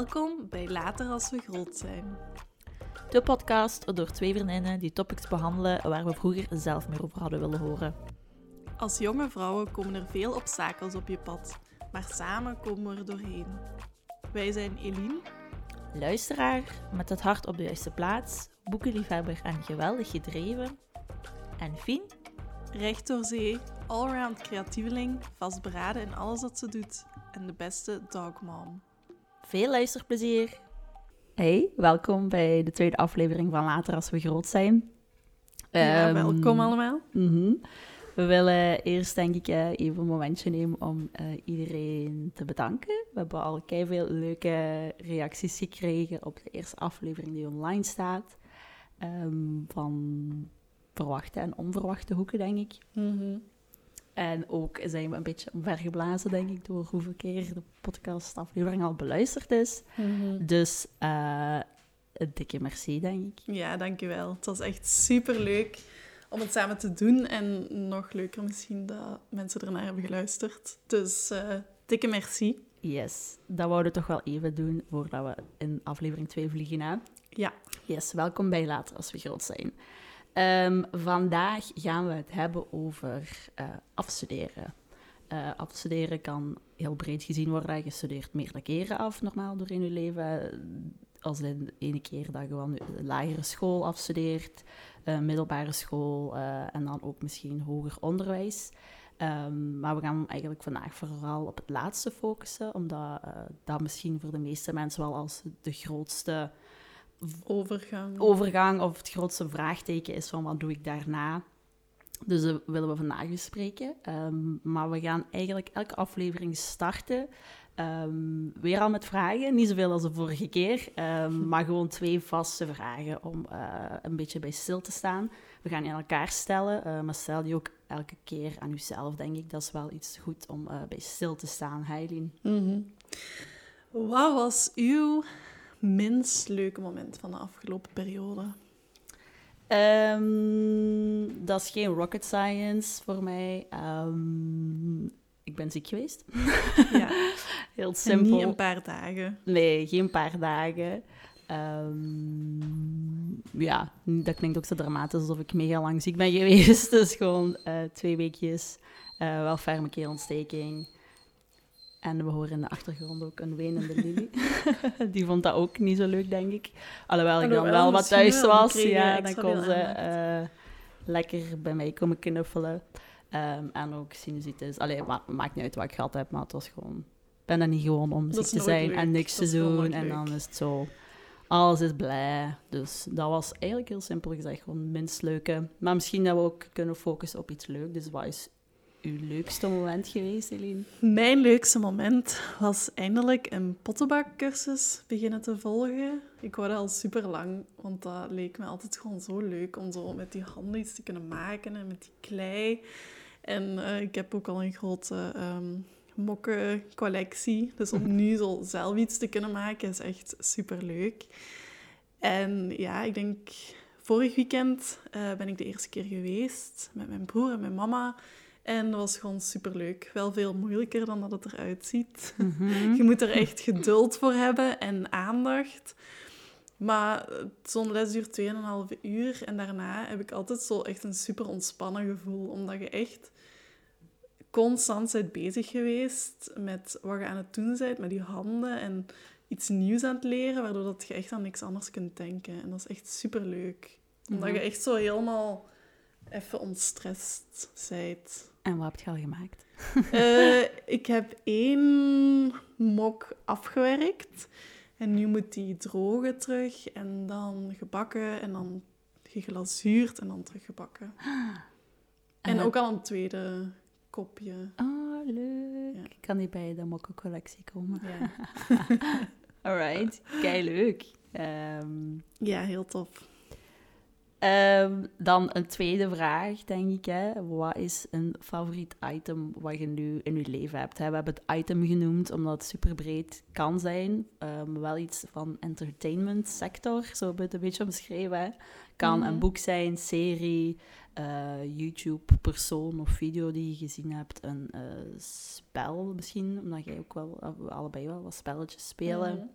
Welkom bij Later als we groot zijn. De podcast door twee vriendinnen die topics behandelen waar we vroeger zelf meer over hadden willen horen. Als jonge vrouwen komen er veel obstakels op je pad, maar samen komen we er doorheen. Wij zijn Eline, luisteraar met het hart op de juiste plaats, boekenliefhebber en geweldig gedreven, en Fien, recht door zee, allround creatieveling, vastberaden in alles wat ze doet en de beste dogmom. Veel luisterplezier! Hey, welkom bij de tweede aflevering van Later als we groot zijn. Ja, um, welkom allemaal. Mhm. We willen eerst denk ik eh, even een momentje nemen om uh, iedereen te bedanken. We hebben al veel leuke reacties gekregen op de eerste aflevering die online staat. Um, van verwachte en onverwachte hoeken, denk ik. Mm En ook zijn we een beetje omvergeblazen, denk ik, door hoeveel keer de podcastaflevering al beluisterd is. Mhm. Dus uh, een dikke merci, denk ik. Ja, dankjewel. Het was echt super leuk om het samen te doen. En nog leuker misschien dat mensen ernaar hebben geluisterd. Dus uh, dikke merci. Yes, dat wouden we toch wel even doen voordat we in aflevering 2 vliegen. Hè? Ja. Yes, welkom bij Later als we groot zijn. Um, vandaag gaan we het hebben over uh, afstuderen. Uh, afstuderen kan heel breed gezien worden. Je studeert meerdere keren af, normaal door in je leven. Als in de ene keer dat je gewoon de lagere school afstudeert, uh, middelbare school en dan ook misschien hoger onderwijs. Um, maar we gaan eigenlijk vandaag vooral op het laatste focussen, omdat dat misschien voor de meeste mensen wel als de grootste overgang. overgang of het grootste vraagteken is van wat doe ik daarna. Dus dat willen we vandaag bespreken. Um, maar we gaan eigenlijk elke aflevering starten. Um, weer al met vragen, niet zoveel als de vorige keer, um, maar gewoon twee vaste vragen om uh, een beetje bij stil te staan. We gaan in elkaar stellen, uh, maar stel die ook elke keer aan uzelf, denk ik. Dat is wel iets goed om uh, bij stil te staan, Heilien. Mm -hmm. Wat was uw minst leuke moment van de afgelopen periode? Um, dat is geen rocket science voor mij. Um, ik ben ziek geweest. Ja. Heel simpel. En niet een paar dagen. Nee, geen paar dagen. Um, ja, dat klinkt ook zo dramatisch alsof ik mega lang ziek ben geweest. Dus gewoon uh, twee weekjes. Uh, wel ferme keelontsteking. En we horen in de achtergrond ook een wenende Lily. die vond dat ook niet zo leuk, denk ik. Alhoewel ik dan wel wat thuis was. Ja, dan kon ze uh, lekker bij mij komen knuffelen. Um, en ook sinusitis. Allee, ma maakt niet uit wat ik gehad heb, maar het was gewoon... Ik ben er niet gewoon om ziek te zijn leuk. en niks dat te doen. En dan is het zo... Alles is blij. Dus dat was eigenlijk heel simpel gezegd gewoon het minst leuke. Maar misschien dat we ook kunnen focussen op iets leuks. Dus wat is uw leukste moment geweest, Eline? Mijn leukste moment was eindelijk een pottenbakcursus beginnen te volgen. Ik wou dat al super lang, want dat leek me altijd gewoon zo leuk om zo met die handen iets te kunnen maken en met die klei. En uh, ik heb ook al een grote um, mokkencollectie. Dus om nu zo zelf iets te kunnen maken is echt super leuk. En ja, ik denk vorig weekend uh, ben ik de eerste keer geweest met mijn broer en mijn mama. En dat was gewoon superleuk. Wel veel moeilijker dan dat het eruit ziet. Mm -hmm. Je moet er echt geduld voor hebben en aandacht. Maar zo'n les duurt 2,5 uur. En daarna heb ik altijd zo echt een super ontspannen gevoel. Omdat je echt constant bent bezig geweest met wat je aan het doen bent, met je handen. En iets nieuws aan het leren, waardoor dat je echt aan niks anders kunt denken. En dat is echt super leuk. Omdat Mhm. je echt zo helemaal even ontstrest bent. En wat heb je al gemaakt? Uh, ik heb één mok afgewerkt. En nu moet die drogen terug. En dan gebakken. En dan geglazuurd. En dan teruggebakken. En ook al een tweede kopje. Oh, leuk. Ja. Kan die bij de mokkencollectie komen? Ja, Alright, kei leuk. Ehm, ja heel tof. Ehm, dan een tweede vraag, denk ik. Hè. Wat is een favoriet item wat je nu in je leven hebt? Hè? We hebben het item genoemd omdat het super breed kan zijn. Ehm, wel iets van entertainment sector, zo we het een beetje omschreven. Hè. Kan Mhm. een boek zijn, serie, eh, YouTube-persoon of video die je gezien hebt. Een eh, spel misschien, omdat jij ook wel, we allebei wel wat spelletjes spelen. Mhm.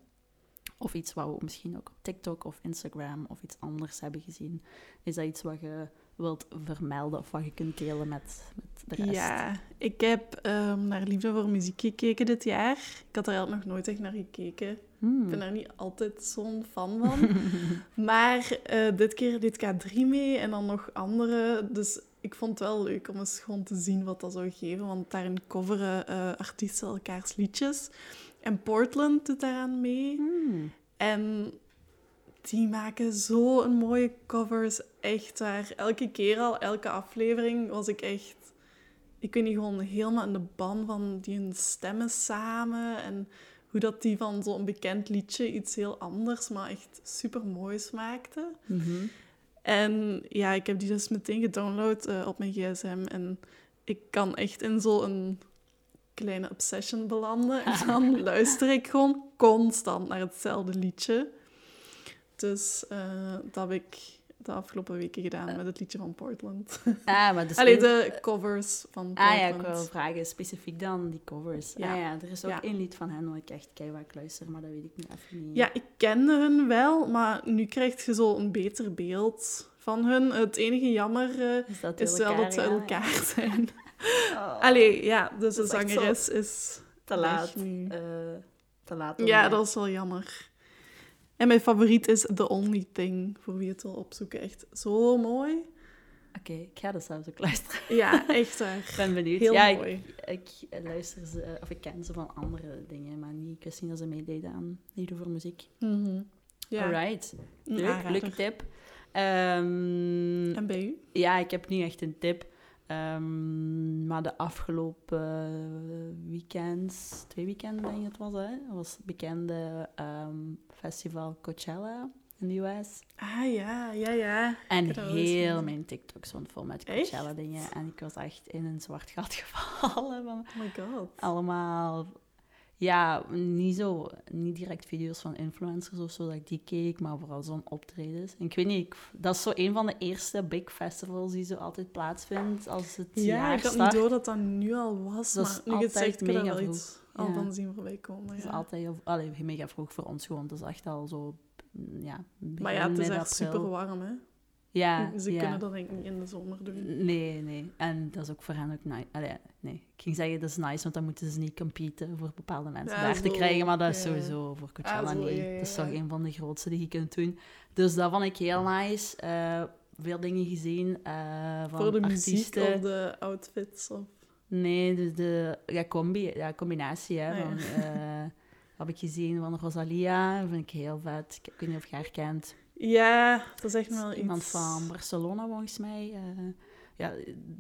Of iets wat we misschien ook op TikTok of Instagram of iets anders hebben gezien. Is dat iets wat je wilt vermelden of wat je kunt delen met, met de rest? Ja, ik heb ehm, naar Liefde voor Muziek gekeken dit jaar. Ik had er eigenlijk nog nooit echt naar gekeken. Hmm. Ik ben daar niet altijd zo'n fan van. maar eh, dit keer deed K3 mee en dan nog andere. Dus ik vond het wel leuk om eens gewoon te zien wat dat zou geven. Want daarin coveren eh, artiesten elkaars liedjes. En Portland doet daaraan mee. Hmm. En die maken zo een mooie covers. Echt waar. Elke keer al, elke aflevering was ik echt... Ik weet niet, gewoon helemaal in de ban van die hun stemmen samen. En hoe dat die van zo'n bekend liedje iets heel anders, maar echt super moois maakte. Mhm. En ja, ik heb die dus meteen gedownload eh, op mijn gsm. En ik kan echt in zo'n kleine obsession belanden. En dan luister ik gewoon constant naar hetzelfde liedje. Dus eh, dat heb ik de afgelopen weken gedaan met het liedje van Portland. Ah, maar dus Allee, de covers van Portland. Ah ja, ik wil vragen specifiek dan die covers. Ja. Ah ja, er is ook Ja. één lied van hen waar ik echt keihard luister, maar dat weet ik nu even niet. Ja, ik kende hun wel, maar nu krijg je zo een beter beeld van hun. Het enige jammer eh, Is dat is wel dat ze elkaar zijn. Oh, Allee, ja, dus de zangeres is te laat. nu. eh, te laat. Ja, eh, dat is wel jammer. En mijn favoriet is The Only Thing, voor wie het wil opzoeken. Echt zo mooi. Oké, ik ga dat zelfs ook luisteren. Ja, echt waar. Ik ben benieuwd. Heel ja, mooi. Ik, ik luister ze, of ik ken ze van andere dingen, maar niet, ik wist niet dat ze meededen aan Lieden voor Muziek. Mhm. Ja, Alright, een leuk, leuke tip. Ehm, En bij u? Ja, ik heb niet echt een tip. Ehm, maar de afgelopen weekends, twee weekenden denk ik het was, hè, was het bekende ehm, festival Coachella in de US. Ah ja, ja, ja. En heel mijn TikTok stond vol met Echt? Coachella dingen. En ik was echt in een zwart gat gevallen. van Oh my god. allemaal, ja, niet zo, niet direct video's van influencers of zo dat ik die keek, maar vooral zo'n optredens. En ik weet niet, ik- dat is zo een van de eerste big festivals die zo altijd plaatsvindt als het Ja, jaar ik had niet door dat dat nu al was, Dat maar is nu je het zegt, mega vroeg. iets al Ja. van zien voorbij komen. Dat is Ja. altijd allee, mega vroeg voor ons gewoon. Het is echt al zo, ja, begin Maar ja, het is echt super warm, hè? Ja, Ze ja. kunnen dat denk ik niet in de zomer doen. Nee, nee. En dat is ook voor hen ook nice. Allee, nee. Ik ging zeggen dat is nice, want dan moeten ze niet competen voor bepaalde mensen Ja, daar te krijgen. Maar dat is ja. sowieso voor Coachella Ah, zo, niet. ja, ja, Dat is toch een van de grootste die je kunt doen. Dus dat vond ik heel nice. Eh, veel dingen gezien eh, van Voor de artiesten. muziek of de outfits. Of... Nee, dus de ja, combi, ja, combinatie hè, Ah, van... eh, heb ik gezien van Rosalia, dat vind ik heel vet. Ik weet niet of je haar kent. Ja, dat is echt wel iets... Iemand van Barcelona, volgens mij. eh, ja,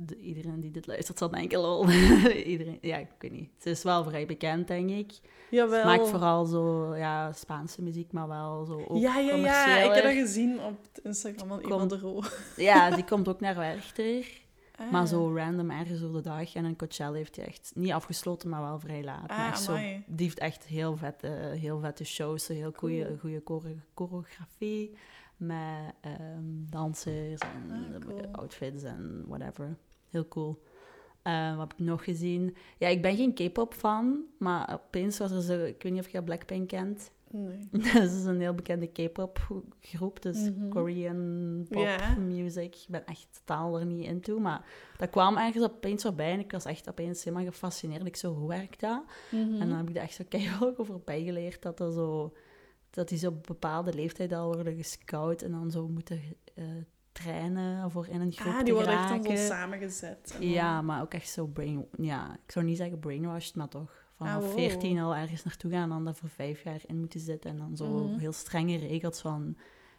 de- iedereen die dit luistert zal denken, lol. iedereen, ja, ik weet niet. Ze is wel vrij bekend, denk ik. Ze Jawel. maakt vooral zo, ja, Spaanse muziek, maar wel zo ook ja, ja, ja. Ik heb dat gezien op het Instagram van Kom. de Roo. Ja, die komt ook naar Werchter. Ah. Maar zo random ergens door de dag. En een Coachella heeft hij echt niet afgesloten, maar wel vrij laat. Ah, maar zo, amai. die heeft echt heel vette, heel vette shows. Heel goede, Cool. goede chore- choreografie. Met ehm, dansers en Ah, cool. outfits en whatever. Heel cool. Eh, wat heb ik nog gezien? Ja, ik ben geen K-pop fan, maar opeens was er zo... Ik weet niet of je Blackpink kent. Nee. dat is een heel bekende K-pop groep, dus Mhm. Korean pop Ja. music. Ik ben echt totaal er niet into, maar dat kwam ergens opeens voorbij en ik was echt opeens helemaal gefascineerd. Ik zo, hoe werkt dat? Mhm. En dan heb ik er echt zo keihard over bijgeleerd dat er zo... Dat die zo op bepaalde leeftijd al worden gescout en dan zo moeten eh, trainen voor in een groep ah, te die worden echt dan zo samengezet. Ja, maar ook echt zo brain... Ja, ik zou niet zeggen brainwashed, maar toch vanaf Ah, wow. 14 al ergens naartoe gaan en dan daar voor vijf jaar in moeten zitten. En dan zo Mhm. heel strenge regels van...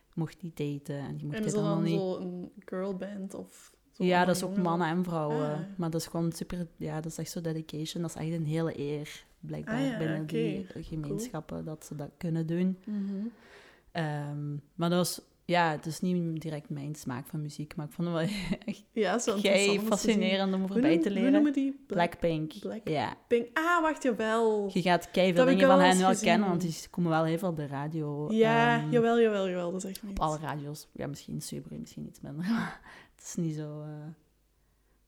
Je mocht niet daten en je mocht En dit allemaal niet... zo een girlband of... zo Ja, dat is ook mannen en vrouwen. Ah. Maar dat is gewoon super... Ja, dat is echt zo dedication. Dat is echt een hele eer, blijkbaar, Ah ja, binnen die gemeenschappen, dat ze dat kunnen doen. Mhm. Ehm, maar dat was... Ja, het is niet direct mijn smaak van muziek, maar ik vond het wel echt Ja, zo fascinerend om voorbij te Hoe leren. noemen die? Black Blackpink. Ja. Pink. Ah, wacht, jawel. Je gaat kei veel heb dingen van hen wel gezien. kennen, want die komen wel heel veel op de radio. Ja, ehm, jawel, jawel, jawel. Dat is echt niet. Op alle radio's. Ja, misschien super, misschien iets minder. het is niet zo... eh.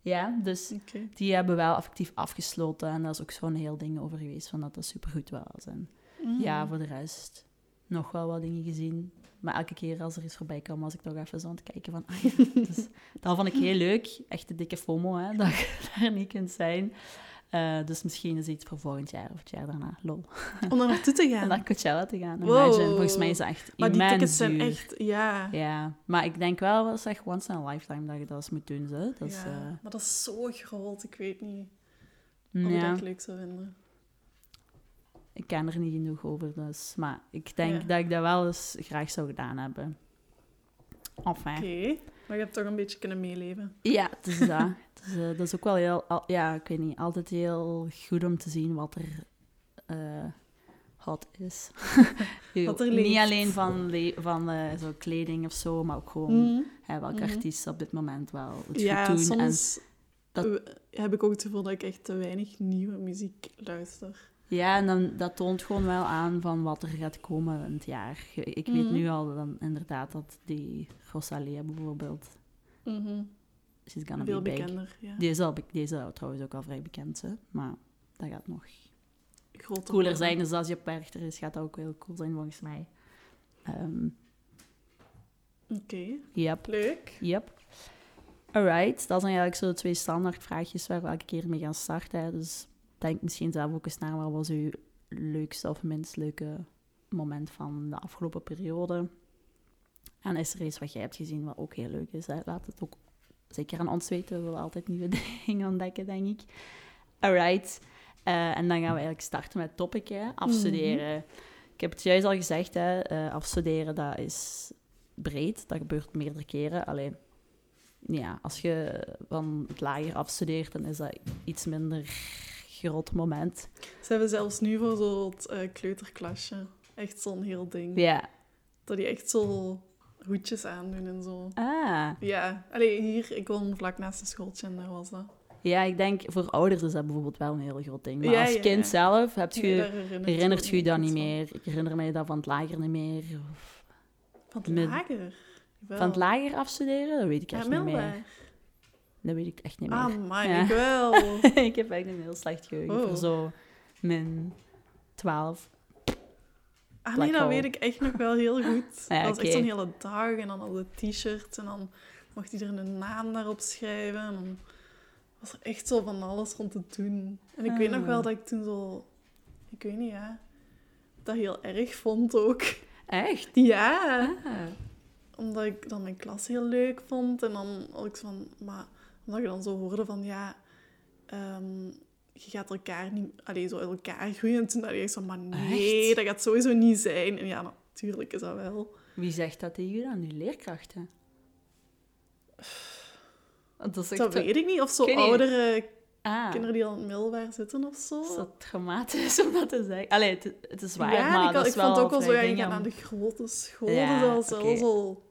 Ja, dus die hebben wel effectief afgesloten. En daar is ook zo'n heel ding over geweest, van dat dat supergoed was. En Mm. ja, voor de rest... nog wel wat dingen gezien. Maar elke keer als er iets voorbij kwam, was ik toch even zo aan het kijken van... Ah ja, dus, dat vond ik heel leuk. Echt de dikke FOMO, hè, dat je daar niet kunt zijn. Eh, dus misschien is iets voor volgend jaar of het jaar daarna. Lol. Om daar naartoe te gaan. naar Coachella te gaan. Wow. Imagine. Volgens mij is dat echt maar die tickets zijn echt... Ja. Ja, maar ik denk wel, dat is echt once in a lifetime dat je dat eens moet doen. Zo. Dat is, ja. eh, Maar dat is zo groot. Ik weet niet of ik ja, dat leuk zou vinden. Ik ken er niet genoeg over. Dus, maar ik denk Ja. dat ik dat wel eens graag zou gedaan hebben. Enfin. Oké. Maar je hebt toch een beetje kunnen meeleven. Ja, het is dat. Het is, eh, dat is ook wel heel, al- ja, ik weet niet, altijd heel goed om te zien wat er eh, hot is. Wat er niet alleen van, van eh, zo kleding of zo, maar ook gewoon Mhm. hè, welke Mhm. artiest op dit moment wel het Ja, goed doen. En, soms dat- eh, heb ik ook het gevoel dat ik echt te weinig nieuwe muziek luister. Ja, en dan, dat toont gewoon wel aan van wat er gaat komen in het jaar. Ik weet Mhm. nu al dan inderdaad dat die Rosalia bijvoorbeeld, Mhm. she's gonna Veel be bekender, ja. Die is, al, die is al trouwens ook al vrij bekend, hè? maar dat gaat nog Groter cooler worden. zijn. Dus als je op Werchter is, gaat dat ook heel cool zijn volgens mij. Ehm Oké, yep, leuk. yep. Alright, dat zijn eigenlijk zo de twee standaard vraagjes waar we elke keer mee gaan starten. hè. Dus denk misschien zelf ook eens naar wat was uw leukste of minst leuke moment van de afgelopen periode. En is er iets wat jij hebt gezien wat ook heel leuk is? Hè? Laat het ook zeker aan ons weten. We willen altijd nieuwe dingen ontdekken, denk ik. Alright. Eh, en dan gaan we eigenlijk starten met het topic, hè? afstuderen. Ik heb het juist al gezegd, hè? eh, afstuderen dat is breed. Dat gebeurt meerdere keren. Alleen, ja, als je van het lager afstudeert, dan is dat iets minder groot moment. Ze hebben zelfs nu voor zo het eh, kleuterklasje echt zo'n heel ding. Ja. Dat die echt zo hoedjes aandoen en zo. Ah. Ja, allee, hier, ik woon vlak naast een schooltje en daar was dat. Ja, ik denk voor ouders is dat bijvoorbeeld wel een heel groot ding. Maar Ja, als ja, kind ja. zelf heb Nee, je, herinnert, herinnert je je dat niet van. meer. Ik herinner mij dat van het lager niet meer. Van het lager? Van het lager afstuderen, dat weet ik echt niet meer. Dat weet ik echt niet meer. Ah, maar Ja. ik wel. ik heb echt een heel slecht geheugen Oh. voor zo min 12. Ah nee, dat weet ik echt nog wel heel goed. Ja, dat was echt zo'n hele dag en dan al de t-shirts en dan mocht iedereen een naam daarop schrijven. En dan was er echt zo van alles rond te doen. En ik weet nog Ah. wel dat ik toen zo... Ik weet niet, ja... Dat heel erg vond ook. Echt? Ja, Ah. omdat ik dan mijn klas heel leuk vond. En dan had ik zo van... Maar omdat je dan zo hoorde van, ja... ehm, je gaat elkaar niet... Allee, zo uit elkaar groeien. En toen dacht ik zo, maar nee, Echt? dat gaat sowieso niet zijn. En ja, natuurlijk is dat wel. Wie zegt dat tegen je dan? Die leerkrachten? Dat is Dat weet ik niet. Of zo oudere Ah, kinderen die al in het middelbaar zitten of zo. is dat traumatisch om dat te zeggen? Allee, het, het is waar, ja, maar ik, dat is ik vond wel ook wel zo, ja, je gaat naar de grote school, Ja, dus dat wel oké. zo...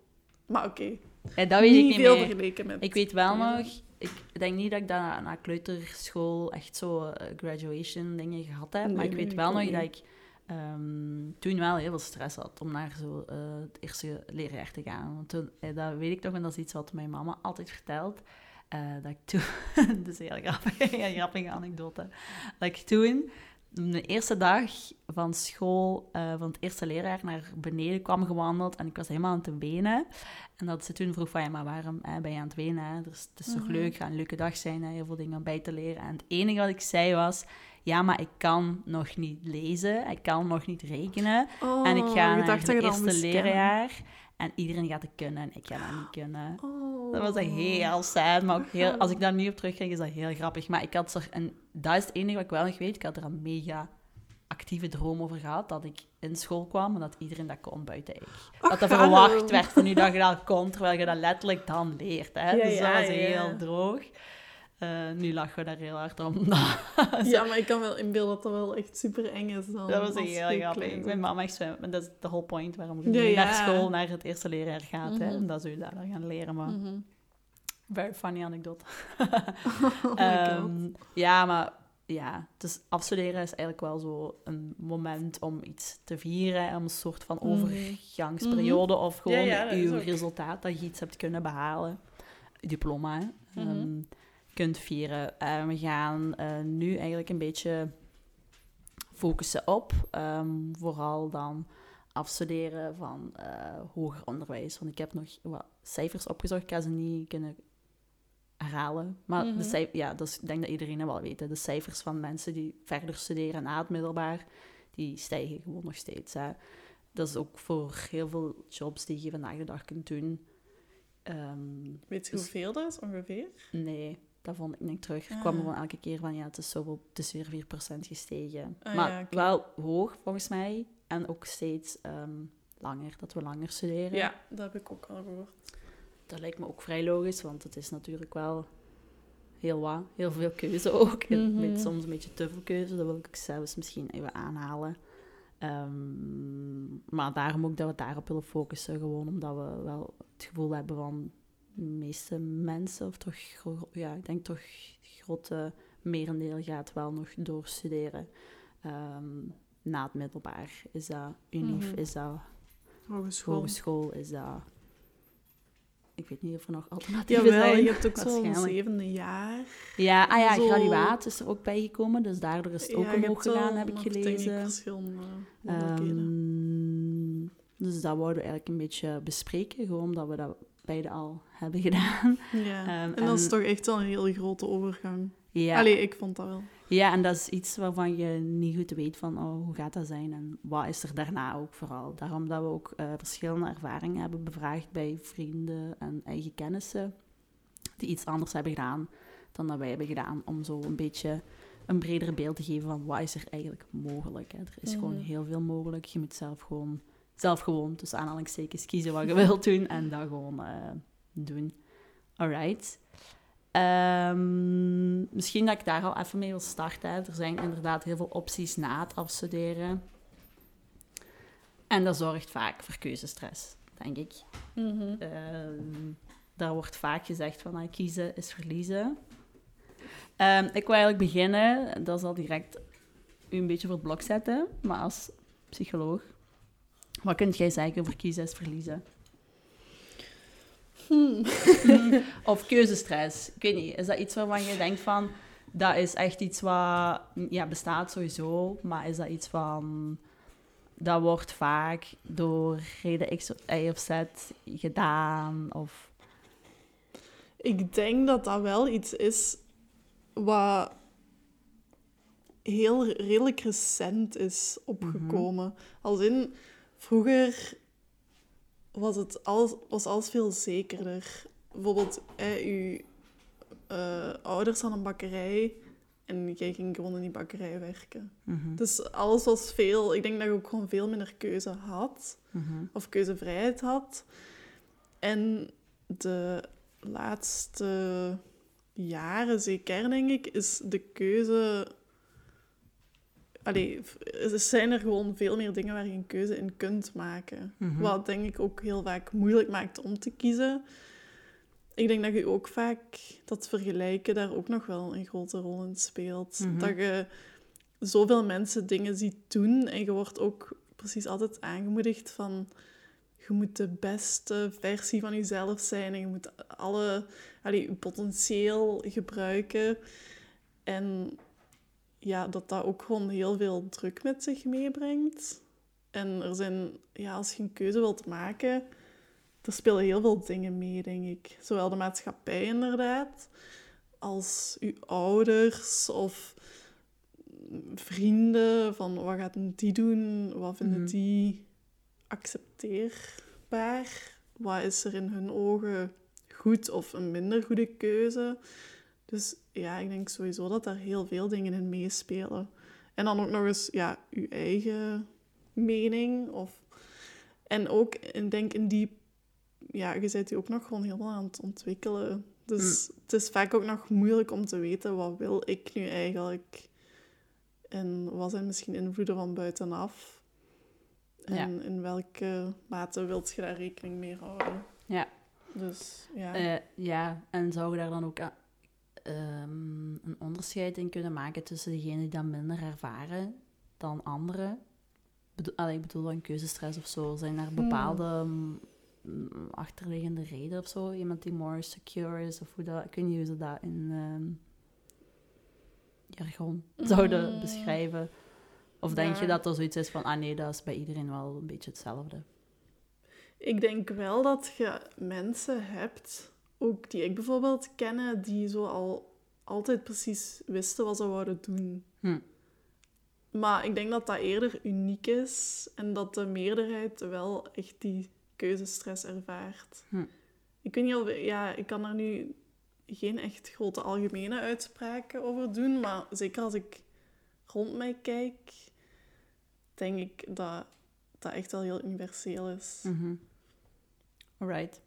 Maar oké, Ja, dat weet niet, ik niet veel meer. vergeleken met... Ik weet wel nog, ik denk niet dat ik dat na, na kleuterschool echt zo eh, graduation dingen gehad heb. maar ik weet wel nog dat ik ehm, toen wel heel veel stress had om naar zo, eh, het eerste leerjaar te gaan. Want toen, eh, dat weet ik nog, en dat is iets wat mijn mama altijd vertelt. dat ik toen, dat is een heel grappige, heel grappige anekdote, dat ik toen de eerste dag van school, eh, van het eerste leerjaar, naar beneden kwam gewandeld en ik was helemaal aan het wenen. En dat ze toen vroeg van, ja, maar waarom hè, ben je aan het wenen? Hè? Dus, het is toch Mhm. leuk, gaat een leuke dag zijn, hè? heel veel dingen bij te leren. En het enige wat ik zei was, ja, maar ik kan nog niet lezen, ik kan nog niet rekenen. Oh, en ik ga je naar het eerste leerjaar en iedereen gaat het kunnen en ik ga dat niet kunnen. Oh. Dat was echt heel sad, maar ook heel, als ik daar nu op terugkijk, is dat heel grappig. Maar ik had er, en dat is het enige wat ik wel nog weet, ik had er een mega actieve droom over gehad, dat ik in school kwam en dat iedereen dat kon buiten ik. Ach, dat er verwacht werd van u dat je dat kon, terwijl je dat letterlijk dan leert. Hè? Ja, dus dat ja, was ja. heel droog. Eh, nu lachen we daar heel hard om. Ja, maar ik kan wel inbeelden dat dat wel echt super eng is dan. dat was heel grappig. Mijn bent. mama echt zwemmen. Dat is de whole point waarom je Ja, naar school, naar het eerste leerjaar gaat. hè? Mhm. Omdat ze je daar gaan leren. Maar Mhm. very funny anekdote. Oh Ehm, ja, maar ja, dus afstuderen is eigenlijk wel zo een moment om iets te vieren, om een soort van Mhm. overgangsperiode of gewoon ja, uw resultaat dat je iets hebt kunnen behalen, diploma, ehm, kunt vieren. Eh, we gaan eh, nu eigenlijk een beetje focussen op, ehm, vooral dan afstuderen van eh, hoger onderwijs. Want ik heb nog wat cijfers opgezocht. Ik kan ze niet kunnen herhalen. Maar Mhm. de cijf- ja, dat is, ik denk dat iedereen dat wel weet. hè. De cijfers van mensen die verder studeren na het middelbaar, die stijgen gewoon nog steeds. Hè. Dat is ook voor heel veel jobs die je vandaag de dag kunt doen. Ehm, Weet je Dus- hoeveel dat is ongeveer? nee, dat vond ik niet terug. Er Ah. kwam gewoon elke keer van, ja, het is, zoveel, het is weer 4% gestegen. Ah, maar ja, wel hoog, volgens mij. En ook steeds ehm, langer, dat we langer studeren. Ja, dat heb ik ook al gehoord. Dat lijkt me ook vrij logisch, want het is natuurlijk wel heel wat. Heel veel keuze ook. Mhm. met soms een beetje te veel keuze, dat wil ik zelfs misschien even aanhalen. Ehm, maar daarom ook dat we daarop willen focussen, gewoon omdat we wel het gevoel hebben van de meeste mensen, of toch, ja, ik denk toch grote merendeel gaat wel nog doorstuderen. Ehm, na het middelbaar is dat unief, Mhm. is dat Hogeschool. hogeschool, is dat... Ik weet niet of er nog alternatieven Jawel, zijn. je hebt ook zo'n zevende jaar. Ja, ah ja, Zo- graduaat is er ook bijgekomen, dus daardoor is het ook ja, omhoog gegaan, heb ik gelezen. verschillende mogelijkheden. Ehm, dus dat wouden we eigenlijk een beetje bespreken, gewoon omdat we dat beide al hebben gedaan. ja. ehm, en dat is toch echt wel een hele grote overgang. Ja, Allee, ik vond dat wel. ja, en dat is iets waarvan je niet goed weet van oh, hoe gaat dat zijn en wat is er daarna ook vooral. Daarom dat we ook eh, verschillende ervaringen hebben bevraagd bij vrienden en eigen kennissen die iets anders hebben gedaan dan dat wij hebben gedaan, om zo een beetje een breder beeld te geven van wat is er eigenlijk mogelijk. Hè. Er is gewoon heel veel mogelijk. Je moet zelf gewoon, zelf gewoon tussen aanhalingstekens kiezen wat je wilt doen en dat gewoon eh, doen. Alright. Ehm, misschien dat ik daar al even mee wil starten. hè. Er zijn inderdaad heel veel opties na het afstuderen. En dat zorgt vaak voor keuzestress, denk ik. Mhm. Ehm, daar wordt vaak gezegd van ah, kiezen is verliezen. Ehm, ik wil eigenlijk beginnen, dat zal direct u een beetje voor het blok zetten, maar als psycholoog. Wat kunt jij zeggen over kiezen is verliezen? Hmm. Of keuzestress. Ik weet niet, is dat iets waarvan je denkt van... Dat is echt iets wat... Ja, bestaat sowieso, maar is dat iets van... Dat wordt vaak door reden X of Y of Z gedaan, of... Ik denk dat dat wel iets is wat heel redelijk recent is opgekomen. Als in, vroeger was, het alles, was alles veel zekerder. Bijvoorbeeld, eh, uw eh, ouders hadden een bakkerij en jij ging gewoon in die bakkerij werken. Mhm, Dus alles was veel... Ik denk dat je ook gewoon veel minder keuze had mhm, of keuzevrijheid had. En de laatste jaren, zeker denk ik, is de keuze. Allee, er zijn er gewoon veel meer dingen waar je een keuze in kunt maken. mhm. Wat denk ik ook heel vaak moeilijk maakt om te kiezen. Ik denk dat je ook vaak dat vergelijken daar ook nog wel een grote rol in speelt. Mhm. Dat je zoveel mensen dingen ziet doen en je wordt ook precies altijd aangemoedigd van je moet de beste versie van jezelf zijn en je moet alle allee, je potentieel gebruiken. En ja, dat dat ook gewoon heel veel druk met zich meebrengt. En er zijn, ja, als je een keuze wilt maken, er spelen heel veel dingen mee, denk ik. Zowel de maatschappij inderdaad, als uw ouders of vrienden. Van wat gaat die doen? Wat vinden Mhm. die accepteerbaar? Wat is er in hun ogen goed of een minder goede keuze? Dus ja, ik denk sowieso dat daar heel veel dingen in meespelen. En dan ook nog eens ja, uw eigen mening. Of... En ook, ik denk in die... Ja, je bent je ook nog gewoon helemaal aan het ontwikkelen. Dus het is vaak ook nog moeilijk om te weten, wat wil ik nu eigenlijk? En wat zijn misschien invloeden van buitenaf? En in welke mate wilt je daar rekening mee houden? Ja. Dus ja. Eh, ja, en zou je daar dan ook ehm, een onderscheid in kunnen maken tussen degenen die dat minder ervaren dan anderen? Bedo allee, ik bedoel dan keuzestress of zo. Zijn er bepaalde mm, achterliggende redenen of zo? Iemand die more secure is of hoe dat... Ik weet niet hoe ze dat in ehm jargon zouden Mm. beschrijven. Of denk Ja. je dat er zoiets is van, ah nee, dat is bij iedereen wel een beetje hetzelfde? Ik denk wel dat je mensen hebt, ook die ik bijvoorbeeld kenne, die zo al altijd precies wisten wat ze wouden doen. Hm. Maar ik denk dat dat eerder uniek is en dat de meerderheid wel echt die keuzestress ervaart. Hm. Ik weet niet of... Ja, ik kan er nu geen echt grote algemene uitspraken over doen, maar zeker als ik rond mij kijk, denk ik dat dat echt wel heel universeel is. Mhm. Alright.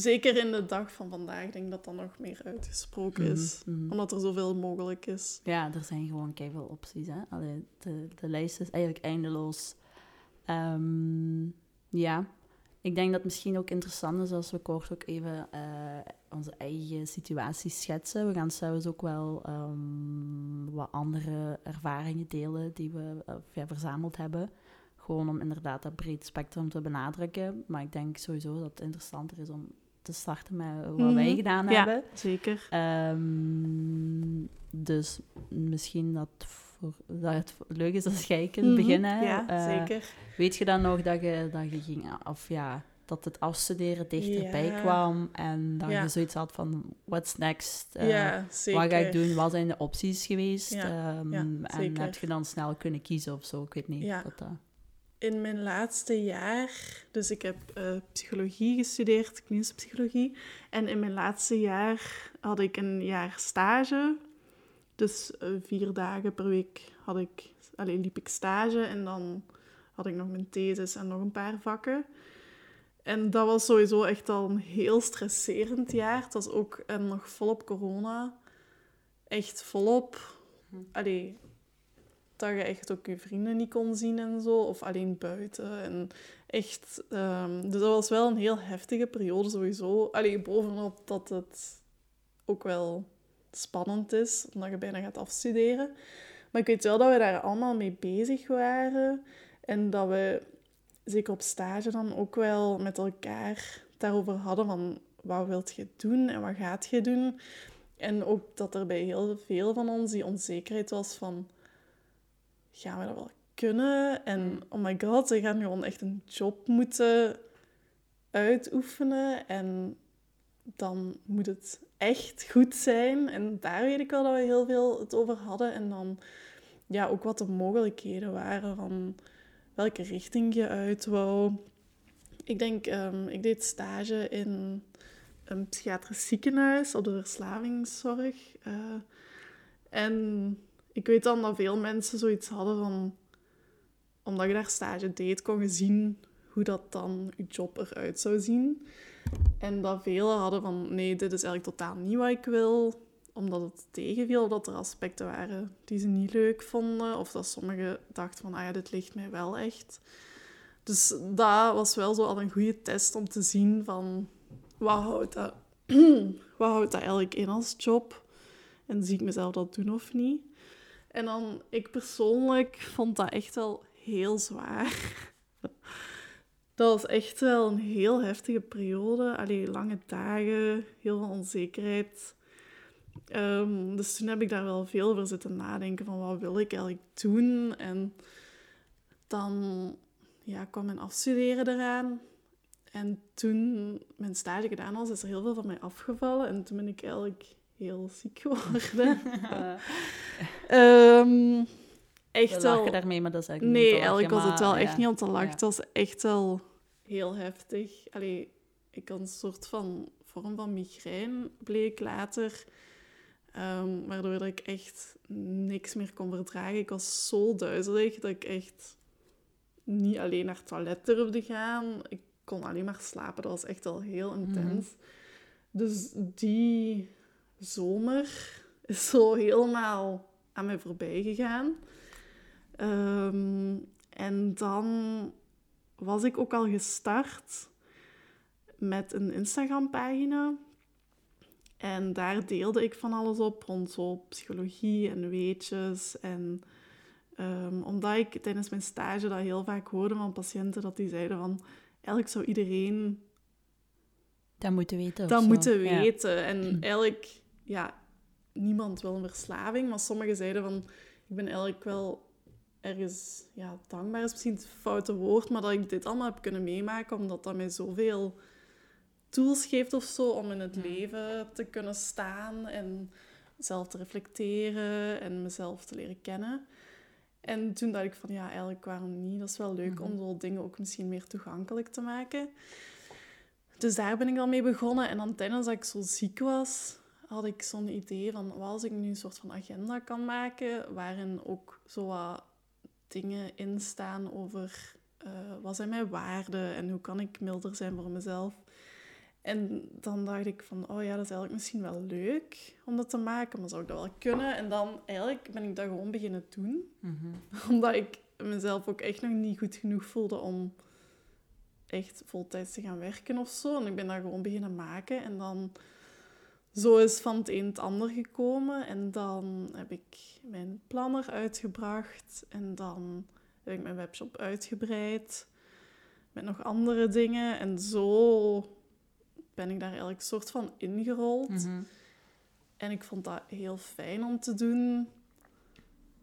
Zeker in de dag van vandaag denk ik dat dat nog meer uitgesproken is. Mhm, mhm. Omdat er zoveel mogelijk is. Ja, er zijn gewoon keiveel opties. Hè? Allee, de, de lijst is eigenlijk eindeloos. Ehm, ja, ik denk dat het misschien ook interessant is als we kort ook even eh, onze eigen situatie schetsen. We gaan zelfs ook wel ehm, wat andere ervaringen delen die we eh, ja, verzameld hebben. Gewoon om inderdaad dat breed spectrum te benadrukken. Maar ik denk sowieso dat het interessanter is om te starten met wat wij Mhm. gedaan Ja. hebben. Zeker. Ehm, dus misschien dat, voor, dat het leuk is als jij kunt Mhm. beginnen. Ja, Eh, zeker. Weet je dan nog dat je, dat je ging, of ja, dat het afstuderen dichterbij Ja. kwam en dat Ja. je zoiets had van, what's next? Eh, ja, zeker. Wat ga ik doen? Wat zijn de opties geweest? Ja, ja, en heb je dan snel kunnen kiezen of zo? Ik weet niet. Dat, dat- In mijn laatste jaar, dus ik heb eh, psychologie gestudeerd, klinische psychologie. En in mijn laatste jaar had ik een jaar stage. Dus eh, vier dagen per week had ik, allee, liep ik stage en dan had ik nog mijn thesis en nog een paar vakken. En dat was sowieso echt al een heel stresserend jaar. Het was ook nog volop corona. Echt volop. Allee, dat je echt ook je vrienden niet kon zien en zo. Of alleen buiten. En echt... ehm, dus dat was wel een heel heftige periode sowieso. Allee, bovenop dat het ook wel spannend is, omdat je bijna gaat afstuderen. Maar ik weet wel dat we daar allemaal mee bezig waren. En dat we, zeker op stage dan, ook wel met elkaar daarover hadden van... Wat wilt je doen en wat gaat je doen? En ook dat er bij heel veel van ons die onzekerheid was van... Gaan we dat wel kunnen? En oh my god, ze gaan gewoon echt een job moeten uitoefenen. En dan moet het echt goed zijn. En daar weet ik wel dat we heel veel het over hadden. En dan ja, ook wat de mogelijkheden waren van welke richting je uit wou. Ik denk, ehm, ik deed stage in een psychiatrisch ziekenhuis op de verslavingszorg. Eh, en ik weet dan dat veel mensen zoiets hadden van... Omdat je daar stage deed, kon je zien hoe dat dan je job eruit zou zien. En dat velen hadden van, nee, dit is eigenlijk totaal niet wat ik wil. Omdat het tegenviel, dat er aspecten waren die ze niet leuk vonden. Of dat sommigen dachten van, ah ja, dit ligt mij wel echt. Dus dat was wel zo al een goede test om te zien van, wat houdt dat, wat houdt dat eigenlijk in als job? En zie ik mezelf dat doen of niet? En dan, ik persoonlijk vond dat echt wel heel zwaar. Dat was echt wel een heel heftige periode. Allee, lange dagen, heel veel onzekerheid. Ehm, dus toen heb ik daar wel veel over zitten nadenken van wat wil ik eigenlijk doen. En dan ja, kwam mijn afstuderen eraan. En toen mijn stage gedaan was, is er heel veel van mij afgevallen. En toen ben ik eigenlijk heel ziek geworden. Ehm, echt We wel... daarmee, maar dat is eigenlijk Nee, niet te eigenlijk was het wel echt niet om te lachen. Het was echt wel heel heftig. Allee, ik had een soort van vorm van migraine, bleek later. Ehm, waardoor dat ik echt niks meer kon verdragen. Ik was zo duizelig dat ik echt niet alleen naar het toilet durfde gaan. Ik kon alleen maar slapen. Dat was echt al heel intens. Dus die zomer is zo helemaal aan mij voorbij gegaan. Ehm, en dan was ik ook al gestart met een Instagram-pagina. En daar deelde ik van alles op rond zo psychologie en weetjes. En ehm, omdat ik tijdens mijn stage dat heel vaak hoorde van patiënten, dat die zeiden van... Eigenlijk zou iedereen Dat moeten weten. dat moeten Ja. weten. En eigenlijk, ja, niemand wil een verslaving, maar sommigen zeiden van, ik ben eigenlijk wel ergens, ja, dankbaar is misschien het foute woord, maar dat ik dit allemaal heb kunnen meemaken, omdat dat mij zoveel tools geeft of zo om in het Ja. leven te kunnen staan en zelf te reflecteren en mezelf te leren kennen. En toen dacht ik van, ja, eigenlijk waarom niet? Dat is wel leuk om Mhm. zo dingen ook misschien meer toegankelijk te maken. Dus daar ben ik dan mee begonnen. En dan tijdens dat ik zo ziek was, had ik zo'n idee van... Wat als ik nu een soort van agenda kan maken... waarin ook zo wat dingen in staan over... eh, wat zijn mijn waarden en hoe kan ik milder zijn voor mezelf? En dan dacht ik van, oh ja, dat is eigenlijk misschien wel leuk om dat te maken, maar zou ik dat wel kunnen? En dan eigenlijk ben ik dat gewoon beginnen doen Mhm. omdat ik mezelf ook echt nog niet goed genoeg voelde om echt voltijds te gaan werken of zo. En ik ben dat gewoon beginnen maken. En dan zo is van het een het ander gekomen. En dan heb ik mijn planner uitgebracht. En dan heb ik mijn webshop uitgebreid. Met nog andere dingen. En zo ben ik daar eigenlijk soort van ingerold. Mhm. En ik vond dat heel fijn om te doen.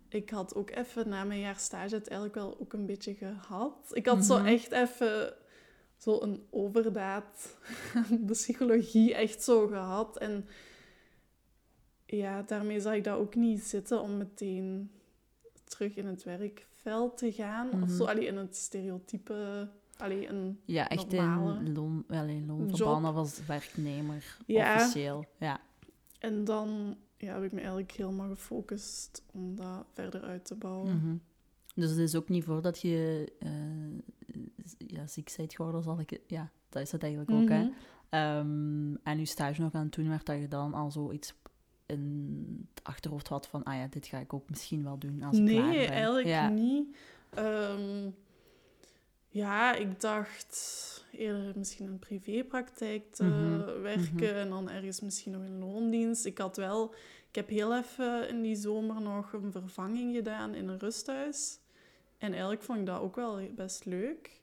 Ik had ook even na mijn jaar stage het eigenlijk wel ook een beetje gehad. Ik had zo Mhm. echt even zo een overdaad de psychologie echt zo gehad. En ja, daarmee zag ik dat ook niet zitten om meteen terug in het werkveld te gaan. Of Mhm. zo, allee, in het stereotype... Allee, een Ja, echt normale in loon, wel in als werknemer, Ja. officieel. Ja. En dan ja, heb ik me eigenlijk helemaal gefocust om dat verder uit te bouwen. Mhm. Dus het is ook niet voordat je eh, ja, ziek bent geworden, zal ik. Ja, dat is het eigenlijk ook, hè. Ehm, en je stage nog aan het doen werd, dat je dan al zoiets in het achterhoofd had van, ah ja, dit ga ik ook misschien wel doen als ik nee, klaar ben. eigenlijk ja. niet. Ehm, ja, ik dacht eerder misschien een privépraktijk te Mhm, werken mhm. en dan ergens misschien nog in loondienst. Ik had wel... Ik heb heel even in die zomer nog een vervanging gedaan in een rusthuis. En eigenlijk vond ik dat ook wel best leuk.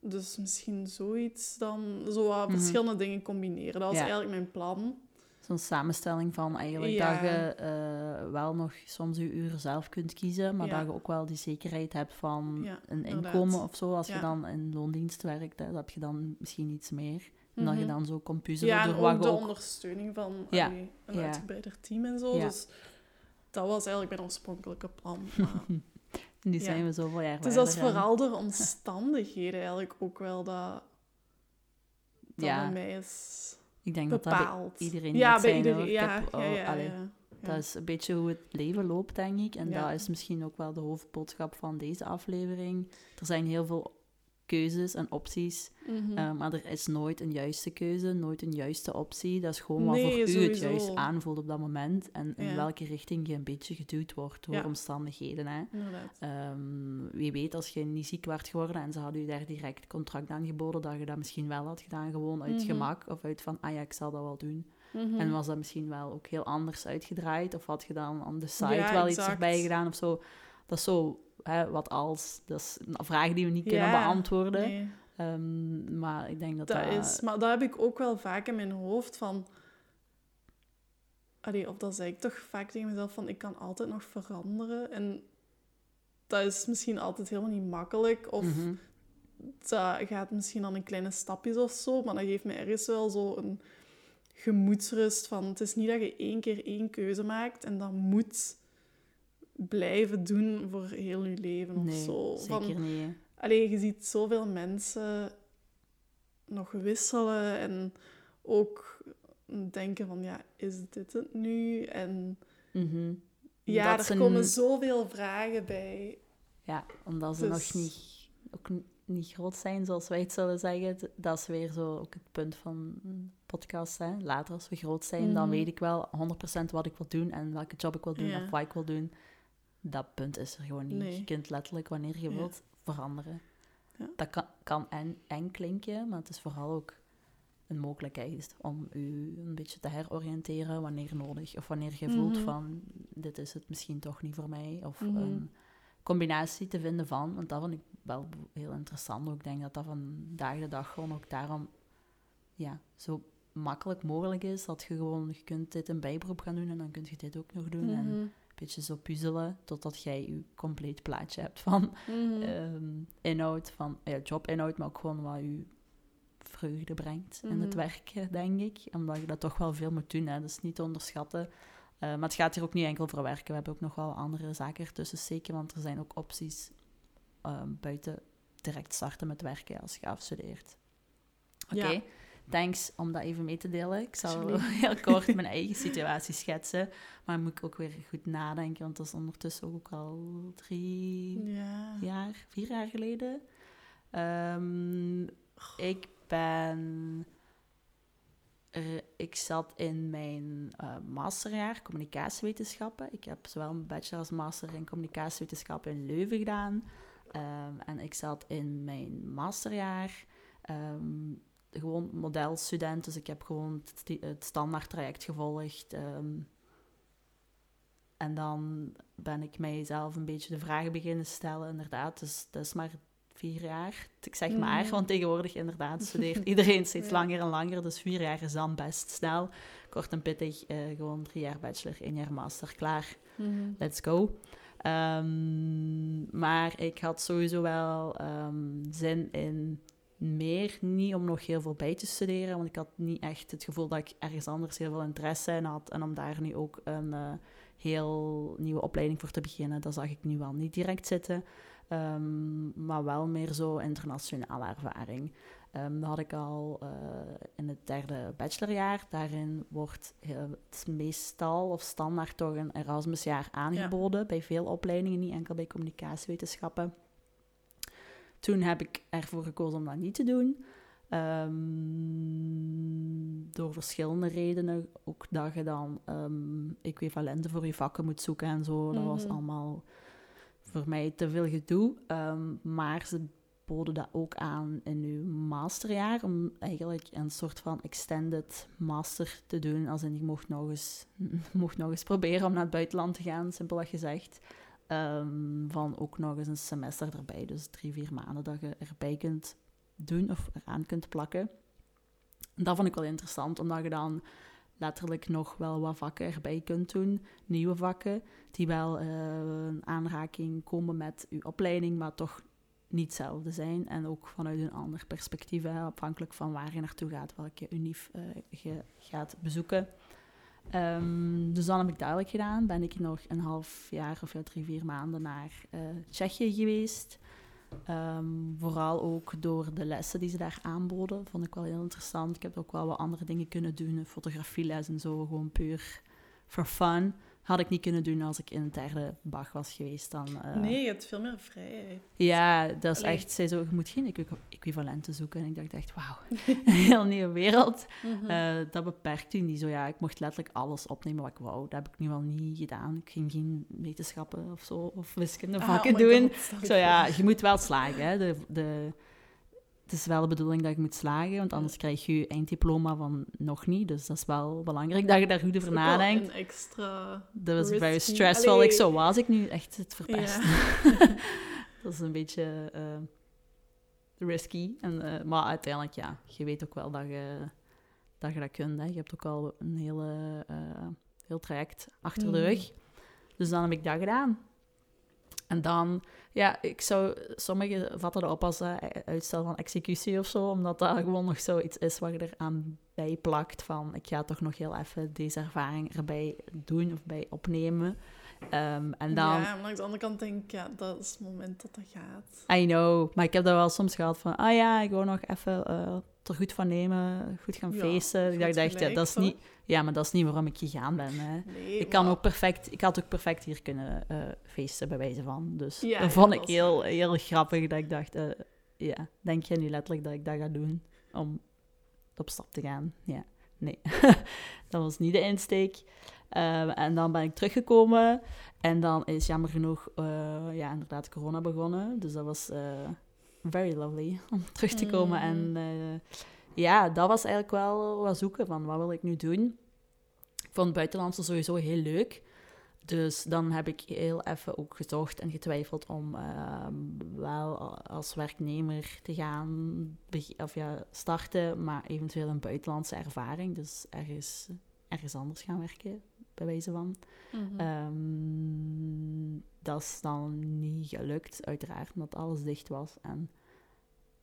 Dus misschien zoiets dan... Zo wat Mhm. verschillende dingen combineren. Dat was Ja. eigenlijk mijn plan. Zo'n samenstelling van eigenlijk Ja. dat je eh, wel nog soms je uren zelf kunt kiezen, maar Ja. dat je ook wel die zekerheid hebt van een inderdaad. inkomen of zo. Als je dan in loondienst werkt, hè, dat heb je dan misschien iets meer. En dat je Mhm. dan zo kon puzzelen Ja, en door ook de ook... ondersteuning van Ja. allee, een Ja. uitgebreider team en zo. Ja. Dus dat was eigenlijk mijn oorspronkelijke plan. Maar Nu Ja. zijn we zoveel jaar is als verder, hè. vooral de omstandigheden eigenlijk ook wel dat, dat Ja. bij mij is Ik denk dat dat bij iedereen ja, bij zijn, iedereen. Ja, heb- oh, ja, allee. Dat is een beetje hoe het leven loopt, denk ik. En dat is misschien ook wel de hoofdboodschap van deze aflevering. Er zijn heel veel keuzes en opties, Mhm. eh, maar er is nooit een juiste keuze, nooit een juiste optie. Dat is gewoon wat Nee, voor u het juist aanvoelt op dat moment en in Ja. welke richting je een beetje geduwd wordt door Ja. omstandigheden. Hè. Ehm, wie weet, als je niet ziek werd geworden en ze hadden u daar direct contract aangeboden, dat je dat misschien wel had gedaan, gewoon uit Mhm. gemak of uit van, ah ja, ik zal dat wel doen. Mhm. En was dat misschien wel ook heel anders uitgedraaid? Of had je dan aan de site Ja, wel iets erbij gedaan of zo? Dat is zo, hè, wat als. Dat is een vraag die we niet kunnen Ja, beantwoorden. Nee, Ehm, maar ik denk dat dat dat... is... Maar dat heb ik ook wel vaak in mijn hoofd van... Allee, of dat zei ik toch vaak tegen mezelf van... Ik kan altijd nog veranderen. En dat is misschien altijd helemaal niet makkelijk. Of Mhm. dat gaat misschien dan in kleine stapjes of zo. Maar dat geeft me ergens wel zo een gemoedsrust van... Het is niet dat je één keer één keuze maakt en dat moet blijven doen voor heel je leven of Nee, zo. Van, zeker niet. hè. Allee, je ziet zoveel mensen nog wisselen en ook denken van, ja, is dit het nu? En Mhm. ja, Dat er komen zoveel vragen bij. Ja, omdat ze Dus- nog niet, ook niet groot zijn, zoals wij het zullen zeggen. Dat is weer zo ook het punt van podcast. Hè. Later, als we groot zijn, dan Mhm. weet ik wel 100% wat ik wil doen en welke job ik wil doen Ja. of wat ik wil doen. Dat punt is er gewoon niet. Nee. Je kunt letterlijk, wanneer je Ja. wilt, veranderen. Ja. Dat kan, kan en, eng klinken, maar het is vooral ook een mogelijkheid om u een beetje te heroriënteren wanneer nodig. Of wanneer je voelt Mhm. van, dit is het misschien toch niet voor mij. Of Mhm. een combinatie te vinden van. Want dat vond ik wel heel interessant. ook. Ik denk dat dat vandaag de dag gewoon ook daarom ja, zo makkelijk mogelijk is. Dat je gewoon, je kunt dit een bijberoep gaan doen en dan kun je dit ook nog doen. En Mhm. Beetje zo puzzelen totdat jij je compleet plaatje hebt van Mhm. ehm, inhoud, van ja, jobinhoud, maar ook gewoon wat je vreugde brengt in het Mhm. werken, denk ik. Omdat je dat toch wel veel moet doen, hè. dat is niet te onderschatten. Eh, maar het gaat hier ook niet enkel voor werken. We hebben ook nog wel andere zaken ertussen steken, want er zijn ook opties ehm, buiten direct starten met werken als je afstudeert. Oké, Ja. Thanks om dat even mee te delen. Ik zal heel kort mijn eigen situatie schetsen, maar moet ik ook weer goed nadenken, want dat is ondertussen ook al drie Ja. jaar, vier jaar geleden. Ehm, ik ben... ik zat in mijn eh, masterjaar communicatiewetenschappen. Ik heb zowel een bachelor als master in communicatiewetenschappen in Leuven gedaan. Ehm, en ik zat in mijn masterjaar ehm, gewoon modelstudent. Dus ik heb gewoon het, standaard traject gevolgd. ehm. en dan ben ik mijzelf een beetje de vragen beginnen stellen. Inderdaad, dus dat is maar vier jaar. Ik zeg maar, Mhm. want tegenwoordig inderdaad studeert iedereen steeds Ja. langer en langer. Dus vier jaar is dan best snel. Kort en pittig, eh, gewoon drie jaar bachelor, één jaar master, klaar. Mhm. Let's go. Ehm, maar ik had sowieso wel ehm, zin in meer. Niet om nog heel veel bij te studeren, want ik had niet echt het gevoel dat ik ergens anders heel veel interesse in had. En om daar nu ook een eh, heel nieuwe opleiding voor te beginnen, dat zag ik nu wel niet direct zitten. Ehm, maar wel meer zo internationale ervaring. Ehm, dat had ik al eh, in het derde bachelorjaar. Daarin wordt heel- het meestal of standaard toch een Erasmusjaar aangeboden bij veel opleidingen, niet enkel bij communicatiewetenschappen. Toen heb ik ervoor gekozen om dat niet te doen. Ehm, door verschillende redenen. Ook dat je dan ehm, equivalenten voor je vakken moet zoeken en zo. Dat was Mhm. allemaal voor mij te veel gedoe. Ehm, maar ze boden dat ook aan in uw masterjaar. Om eigenlijk een soort van extended master te doen. Als in je mocht nog eens, mocht nog eens proberen om naar het buitenland te gaan, simpelweg gezegd. Ehm, van ook nog eens een semester erbij. Dus drie, vier maanden dat je erbij kunt doen of eraan kunt plakken. Dat vond ik wel interessant, omdat je dan letterlijk nog wel wat vakken erbij kunt doen. Nieuwe vakken, die wel eh, in aanraking komen met uw opleiding, maar toch niet hetzelfde zijn. En ook vanuit een ander perspectief, afhankelijk van waar je naartoe gaat, welke unief eh, je gaat bezoeken. Ehm, dus dan heb ik duidelijk gedaan. Ben ik nog een half jaar of drie, vier maanden naar eh, Tsjechië geweest. Ehm, vooral ook door de lessen die ze daar aanboden. Vond ik wel heel interessant. Ik heb ook wel wat andere dingen kunnen doen. Fotografieles en zo. Gewoon puur for fun. Had ik niet kunnen doen als ik in het derde Bach was geweest. Dan, eh, Nee, je hebt veel meer vrijheid. ja, dat is Allee. echt... Zij zo, je moet geen equi- equivalenten zoeken. En ik dacht echt, wauw, een heel nieuwe wereld. Mhm. Eh, dat beperkt u niet zo. Ja, ik mocht letterlijk alles opnemen wat ik wou. Dat heb ik nu al niet gedaan. Ik ging geen wetenschappen of zo, of wiskunde Ah, vakken oh doen. God, Zo ja, je moet wel slagen. Hè. De, de, het is wel de bedoeling dat je moet slagen, want anders krijg je je einddiploma van nog niet. Dus dat is wel belangrijk dat je daar goed over nadenkt. Een extra... Dat was very stressful. Allee. Ik zo was ik nu echt het verpest. Ja. dat is een beetje eh, risky. En, eh, maar uiteindelijk, ja, je weet ook wel dat je dat, je dat kunt. Hè. Je hebt ook al een hele, eh, heel traject achter de Mhm. rug. Dus dan heb ik dat gedaan. En dan, ja, ik zou, sommigen vatten dat op als eh, uitstel van executie of zo, omdat dat gewoon nog zoiets is waar je eraan bij plakt van, ik ga toch nog heel even deze ervaring erbij doen of bij opnemen. Ehm, en dan, Ja, maar langs de andere kant denk ik, ja, dat is het moment dat dat gaat. I know, maar ik heb dat wel soms gehad van, ah ja, ik wil nog even eh, er goed van nemen, goed gaan Ja, feesten. Ik dacht, echt, gelijk, dat is niet, ja, maar dat is niet waarom ik gegaan ben. Hè. Nee, Ik, kan maar- ook perfect, ik had ook perfect hier kunnen eh, feesten, bij wijze van. Dus Ja, dat vond ik heel, heel grappig, dat ik dacht, eh, ja, denk je nu letterlijk dat ik dat ga doen om op stap te gaan? Ja, nee, dat was niet de insteek. Eh, en dan ben ik teruggekomen en dan is jammer genoeg, ja, inderdaad corona begonnen. Dus dat was very lovely om terug te komen. Mhm. En eh, ja, dat was eigenlijk wel wat zoeken van, wat wil ik nu doen? Ik vond het buitenlandse sowieso heel leuk. Dus dan heb ik heel even ook gezocht en getwijfeld om ehm, wel als werknemer te gaan of ja, starten, maar eventueel een buitenlandse ervaring. Dus ergens, ergens anders gaan werken. Bij wijze van. Mhm. Ehm, dat is dan niet gelukt, uiteraard, omdat alles dicht was. En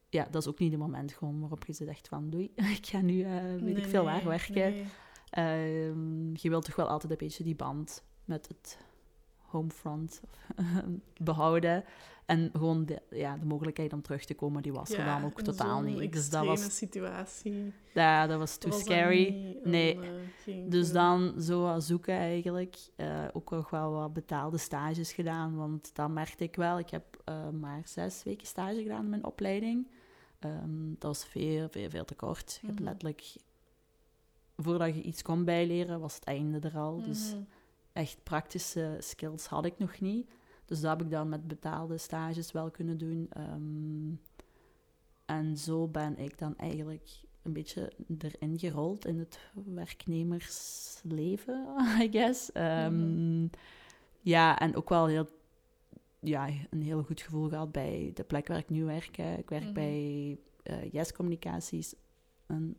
ja, dat is ook niet het moment gewoon waarop je zegt van doei, ik ga nu, eh, weet Nee, ik veel waar, werken. nee. Ehm, je wilt toch wel altijd een beetje die band met het homefront behouden. En gewoon de, ja, de mogelijkheid om terug te komen, die was er Ja, dan ook totaal niet. Dus dat was, situatie. ja, dat was too was scary. niet Nee. eh, Dus dan zo zoeken eigenlijk. Eh, ook nog wel wat betaalde stages gedaan, want dat merkte ik wel. Ik heb eh, maar zes weken stage gedaan in mijn opleiding. Ehm, dat was veel, veel, veel te kort. Je hebt Mhm. letterlijk... Voordat je iets kon bijleren, was het einde er al. Dus Mhm. Echt praktische skills had ik nog niet. Dus dat heb ik dan met betaalde stages wel kunnen doen. Ehm, en zo ben ik dan eigenlijk een beetje erin gerold in het werknemersleven, I guess. Ehm, Ja, en ook wel heel, ja, een heel goed gevoel gehad bij de plek waar ik nu werk. hè. Ik werk Mhm. bij eh Yes Communicaties. Een,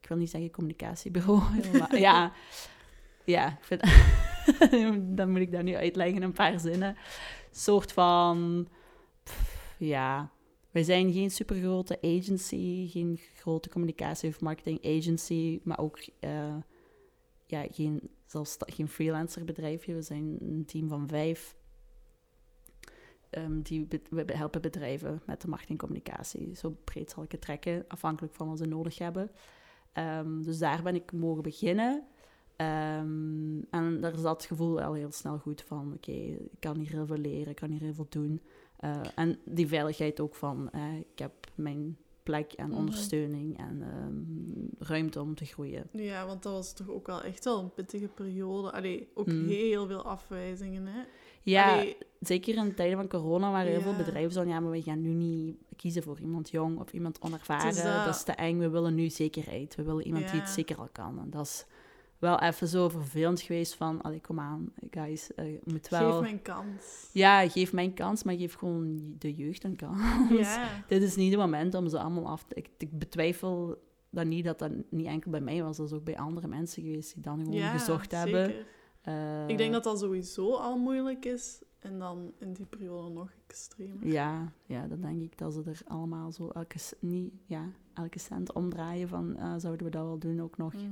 ik wil niet zeggen communicatiebureau, maar ja, ja, ik vind, dan moet ik dat nu uitleggen in een paar zinnen. soort van, ja, wij zijn geen supergrote agency, geen grote communicatie- of marketing agency, maar ook eh, ja, geen, zelfs geen freelancer bedrijfje. We zijn een team van vijf. ehm, die we helpen bedrijven met de marketingcommunicatie. Zo breed zal ik het trekken, afhankelijk van wat ze nodig hebben. Ehm, dus daar ben ik mogen beginnen. Ehm, en daar zat het gevoel al heel snel goed van, oké, ik kan hier heel veel leren, ik kan hier heel veel doen. Eh, en die veiligheid ook van, eh, ik heb mijn plek en Mhm. ondersteuning en ehm, ruimte om te groeien. Ja, want dat was toch ook wel echt wel een pittige periode. Allee, ook Mm. heel veel afwijzingen, hè. Ja, Allee, zeker in tijden van corona waren heel veel bedrijven zo, ja, maar we gaan nu niet kiezen voor iemand jong of iemand onervaren. Is dat. Dat is te eng, we willen nu zekerheid. We willen iemand die het zeker al kan. En dat is wel even zo vervelend geweest van, allee, kom aan, guys, eh, je moet wel... geef mij een kans. Ja, geef mij een kans, maar geef gewoon de jeugd een kans. Dit is niet het moment om ze allemaal af te... Ik, ik betwijfel dat niet dat dat niet enkel bij mij was. Dat is ook bij andere mensen geweest die dan gewoon gezocht hebben. zeker. Eh, Ik denk dat dat sowieso al moeilijk is. En dan in die periode nog extremer. Ja, ja, dan denk ik dat ze er allemaal zo elke, niet, ja, elke cent omdraaien van eh, zouden we dat wel doen, ook nog Mhm.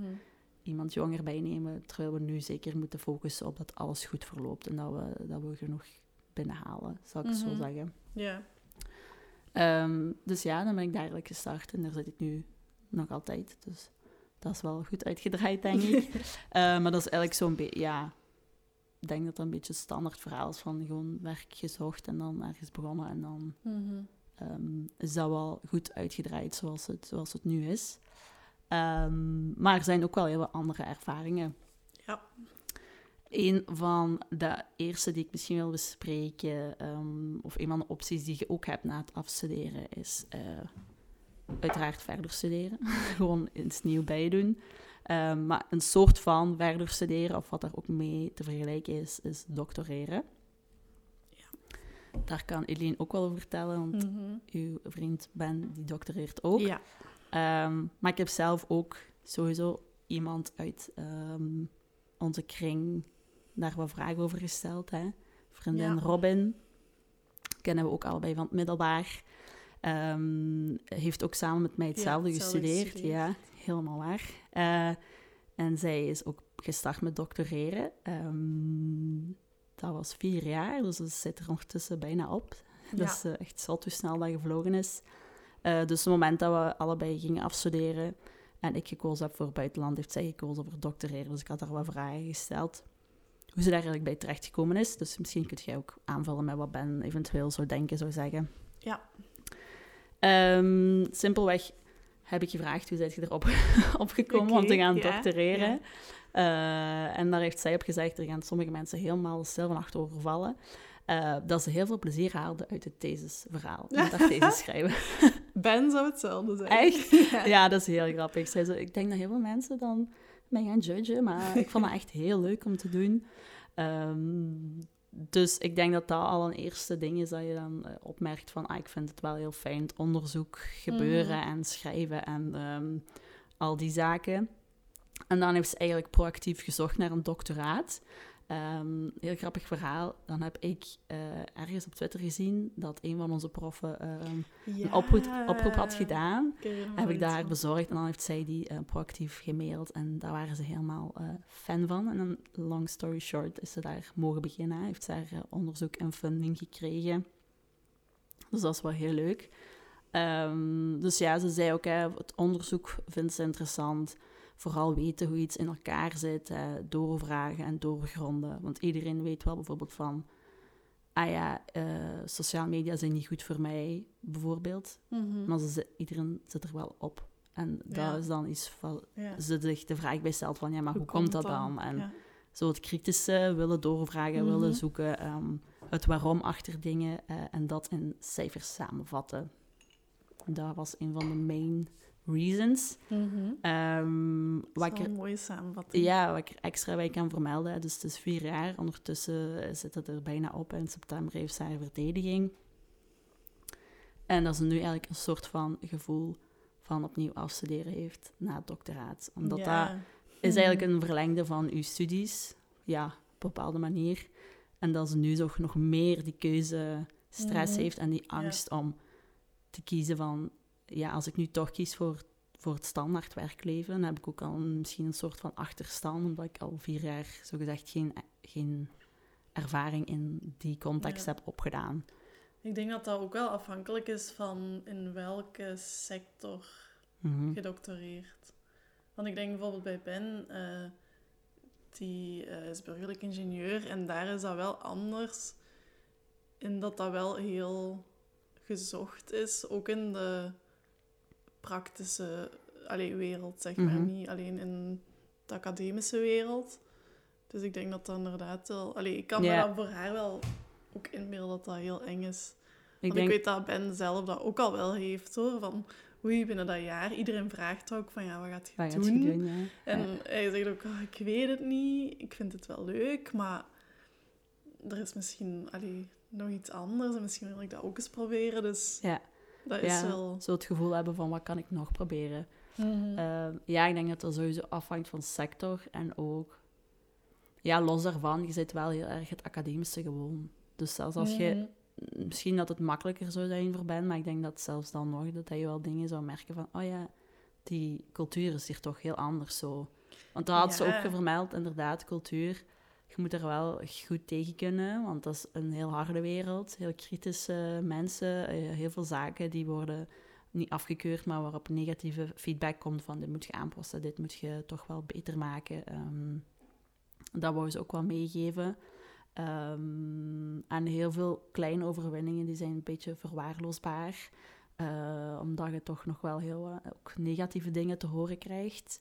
Iemand jonger bijnemen, terwijl we nu zeker moeten focussen op dat alles goed verloopt en dat we, dat we genoeg binnenhalen, zou ik zo Mhm. zeggen. Ja. Ehm, dus ja, dan ben ik daar eigenlijk gestart en daar zit ik nu nog altijd. Dus dat is wel goed uitgedraaid, denk ik. Eh, maar dat is eigenlijk zo'n beetje, ja, ik denk dat dat een beetje het standaard verhaal is van gewoon werk gezocht en dan ergens begonnen en dan Mhm. ehm, is dat wel goed uitgedraaid zoals het, zoals het nu is. Ehm, maar er zijn ook wel heel wat andere ervaringen. Ja. Een van de eerste die ik misschien wil bespreken, ehm, of een van de opties die je ook hebt na het afstuderen, is eh, uiteraard verder studeren. Gewoon iets nieuw bij doen. Ehm, maar een soort van verder studeren, of wat daar ook mee te vergelijken is, is doctoreren. Daar kan Eline ook wel over vertellen, want Mhm. uw vriend Ben, die doctoreert ook. Ja. Ehm, maar ik heb zelf ook sowieso iemand uit ehm, onze kring daar wat vragen over gesteld. Hè? Vriendin Ja. Robin, kennen we ook allebei van het middelbaar. Ehm, heeft ook samen met mij hetzelfde hetzelfde gestudeerd. gestudeerd. Ja, helemaal waar. Eh, en zij is ook gestart met doctoreren. Dat was vier jaar, dus ze zit er ondertussen bijna op. Dat is eh, echt zot hoe snel dat gevlogen is. Eh, dus het moment dat we allebei gingen afstuderen en ik gekozen heb voor buitenland, heeft zij gekozen voor doctoreren. Dus ik had haar wat vragen gesteld. Hoe ze daar eigenlijk bij terechtgekomen is. Dus misschien kun jij ook aanvullen met wat Ben eventueel zou denken, zou zeggen. Ja. Ehm, simpelweg heb ik gevraagd hoe zijt je erop opgekomen om Oké, te gaan ja, doctoreren. Eh, en daar heeft zij op gezegd, er gaan sommige mensen helemaal stil van achterover vallen. eh, dat ze heel veel plezier haalden uit het thesisverhaal. Met haar thesis schrijven. Ben zou hetzelfde zijn. Echt? Ja. Ja, dat is heel grappig. Zij zo, ik denk dat heel veel mensen dan mij gaan judgen, maar ik vond het echt heel leuk om te doen. Ehm, dus ik denk dat dat al een eerste ding is dat je dan eh, opmerkt van, ah, ik vind het wel heel fijn, het onderzoek gebeuren Mhm. en schrijven en ehm, al die zaken. En dan heeft ze eigenlijk proactief gezocht naar een doctoraat. Ehm, heel grappig verhaal. Dan heb ik eh, ergens op Twitter gezien dat een van onze proffen ehm, een oproep, oproep had gedaan. Heb ik daar bezorgd en dan heeft zij die uh, proactief gemaild. En daar waren ze helemaal uh, fan van. En een long story short is ze daar mogen beginnen. Heeft daar onderzoek en funding gekregen. Dus dat is wel heel leuk. Um, dus ja, ze zei ook, hè, het onderzoek vindt ze interessant vooral weten hoe iets in elkaar zit, doorvragen en doorgronden. Want iedereen weet wel bijvoorbeeld van, ah ja, uh, sociale media zijn niet goed voor mij, bijvoorbeeld. Mhm. Maar ze, iedereen zit er wel op. En dat is dan iets van, ze zich de vraag bij stelt van, ja, maar hoe, komt dat dan? En zo het kritische willen doorvragen, willen mhm. zoeken, um, het waarom achter dingen uh, en dat in cijfers samenvatten. Dat was een van de main reasons. Mm um, dat is een mooie samenvatting. Ja, wat ik er extra bij kan vermelden. Dus het is vier jaar. Ondertussen zit het er bijna op. En in september heeft ze haar verdediging. En dat ze nu eigenlijk een soort van gevoel van opnieuw afstuderen heeft na het doctoraat. Omdat dat is eigenlijk een verlengde van uw studies. Ja, op een bepaalde manier. En dat ze nu toch nog meer die keuze stress mhm. heeft en die angst om te kiezen van ja, als ik nu toch kies voor, voor het standaard werkleven, dan heb ik ook al misschien een soort van achterstand, omdat ik al vier jaar zogezegd geen, geen ervaring in die context heb opgedaan. Ik denk dat dat ook wel afhankelijk is van in welke sector mm gedoctoreerd. Want ik denk bijvoorbeeld bij Ben, uh, die uh, is burgerlijk ingenieur en daar is dat wel anders. In dat dat wel heel gezocht is, ook in de praktische allee, wereld, zeg maar. Mhm. Niet alleen in de academische wereld. Dus ik denk dat dat inderdaad wel... Allee, ik kan me voor haar wel ook inbeelden dat dat heel eng is. Ik Want ik weet dat Ben zelf dat ook al wel heeft, hoor. Van, oei, binnen dat jaar, iedereen vraagt ook van, ja, wat gaat je wat doen? Je doen ja. En hij zegt ook, oh, ik weet het niet, ik vind het wel leuk, maar er is misschien allee, nog iets anders en misschien wil ik dat ook eens proberen. Dus ja. Dat is ja, wel... Zo het gevoel hebben van, wat kan ik nog proberen? Mhm. Ehm, ja, ik denk dat dat sowieso afhangt van sector en ook... Ja, los daarvan, je zit wel heel erg het academische gewoon. Dus zelfs als je... Mhm. Misschien dat het makkelijker zou zijn voor Ben, maar ik denk dat zelfs dan nog, dat je wel dingen zou merken van, oh ja, die cultuur is hier toch heel anders zo. Want dat had ze ook vermeld, inderdaad, cultuur je moet er wel goed tegen kunnen, want dat is een heel harde wereld. Heel kritische mensen, eh, heel veel zaken die worden niet afgekeurd, maar waarop negatieve feedback komt van dit moet je aanpassen, dit moet je toch wel beter maken. Um, dat wou ze ook wel meegeven. Um, en heel veel kleine overwinningen die zijn een beetje verwaarloosbaar. Uh, omdat je toch nog wel heel uh, ook negatieve dingen te horen krijgt.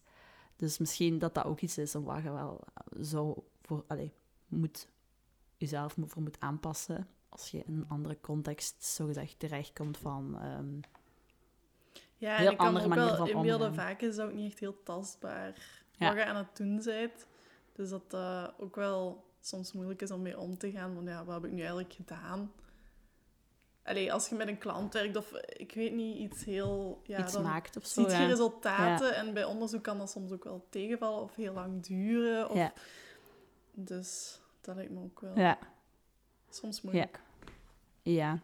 Dus misschien dat dat ook iets is om waar je wel zou voor, allez, moet, jezelf voor moet aanpassen als je in een andere context zogezegd terechtkomt van... Um, ja, ik kan ook wel inbeelden, vaak is dat ook niet echt heel tastbaar. Ja. Wat je aan het doen bent. Dus dat dat ook wel soms moeilijk is om mee om te gaan. Want ja, wat heb ik nu eigenlijk gedaan? Allee, als je met een klant werkt of ik weet niet, iets heel... Ja, iets maakt of zo, ziet je resultaten. En bij onderzoek kan dat soms ook wel tegenvallen of heel lang duren. Of. Dus dat lijkt me ook wel ja. soms moeilijk. Ja.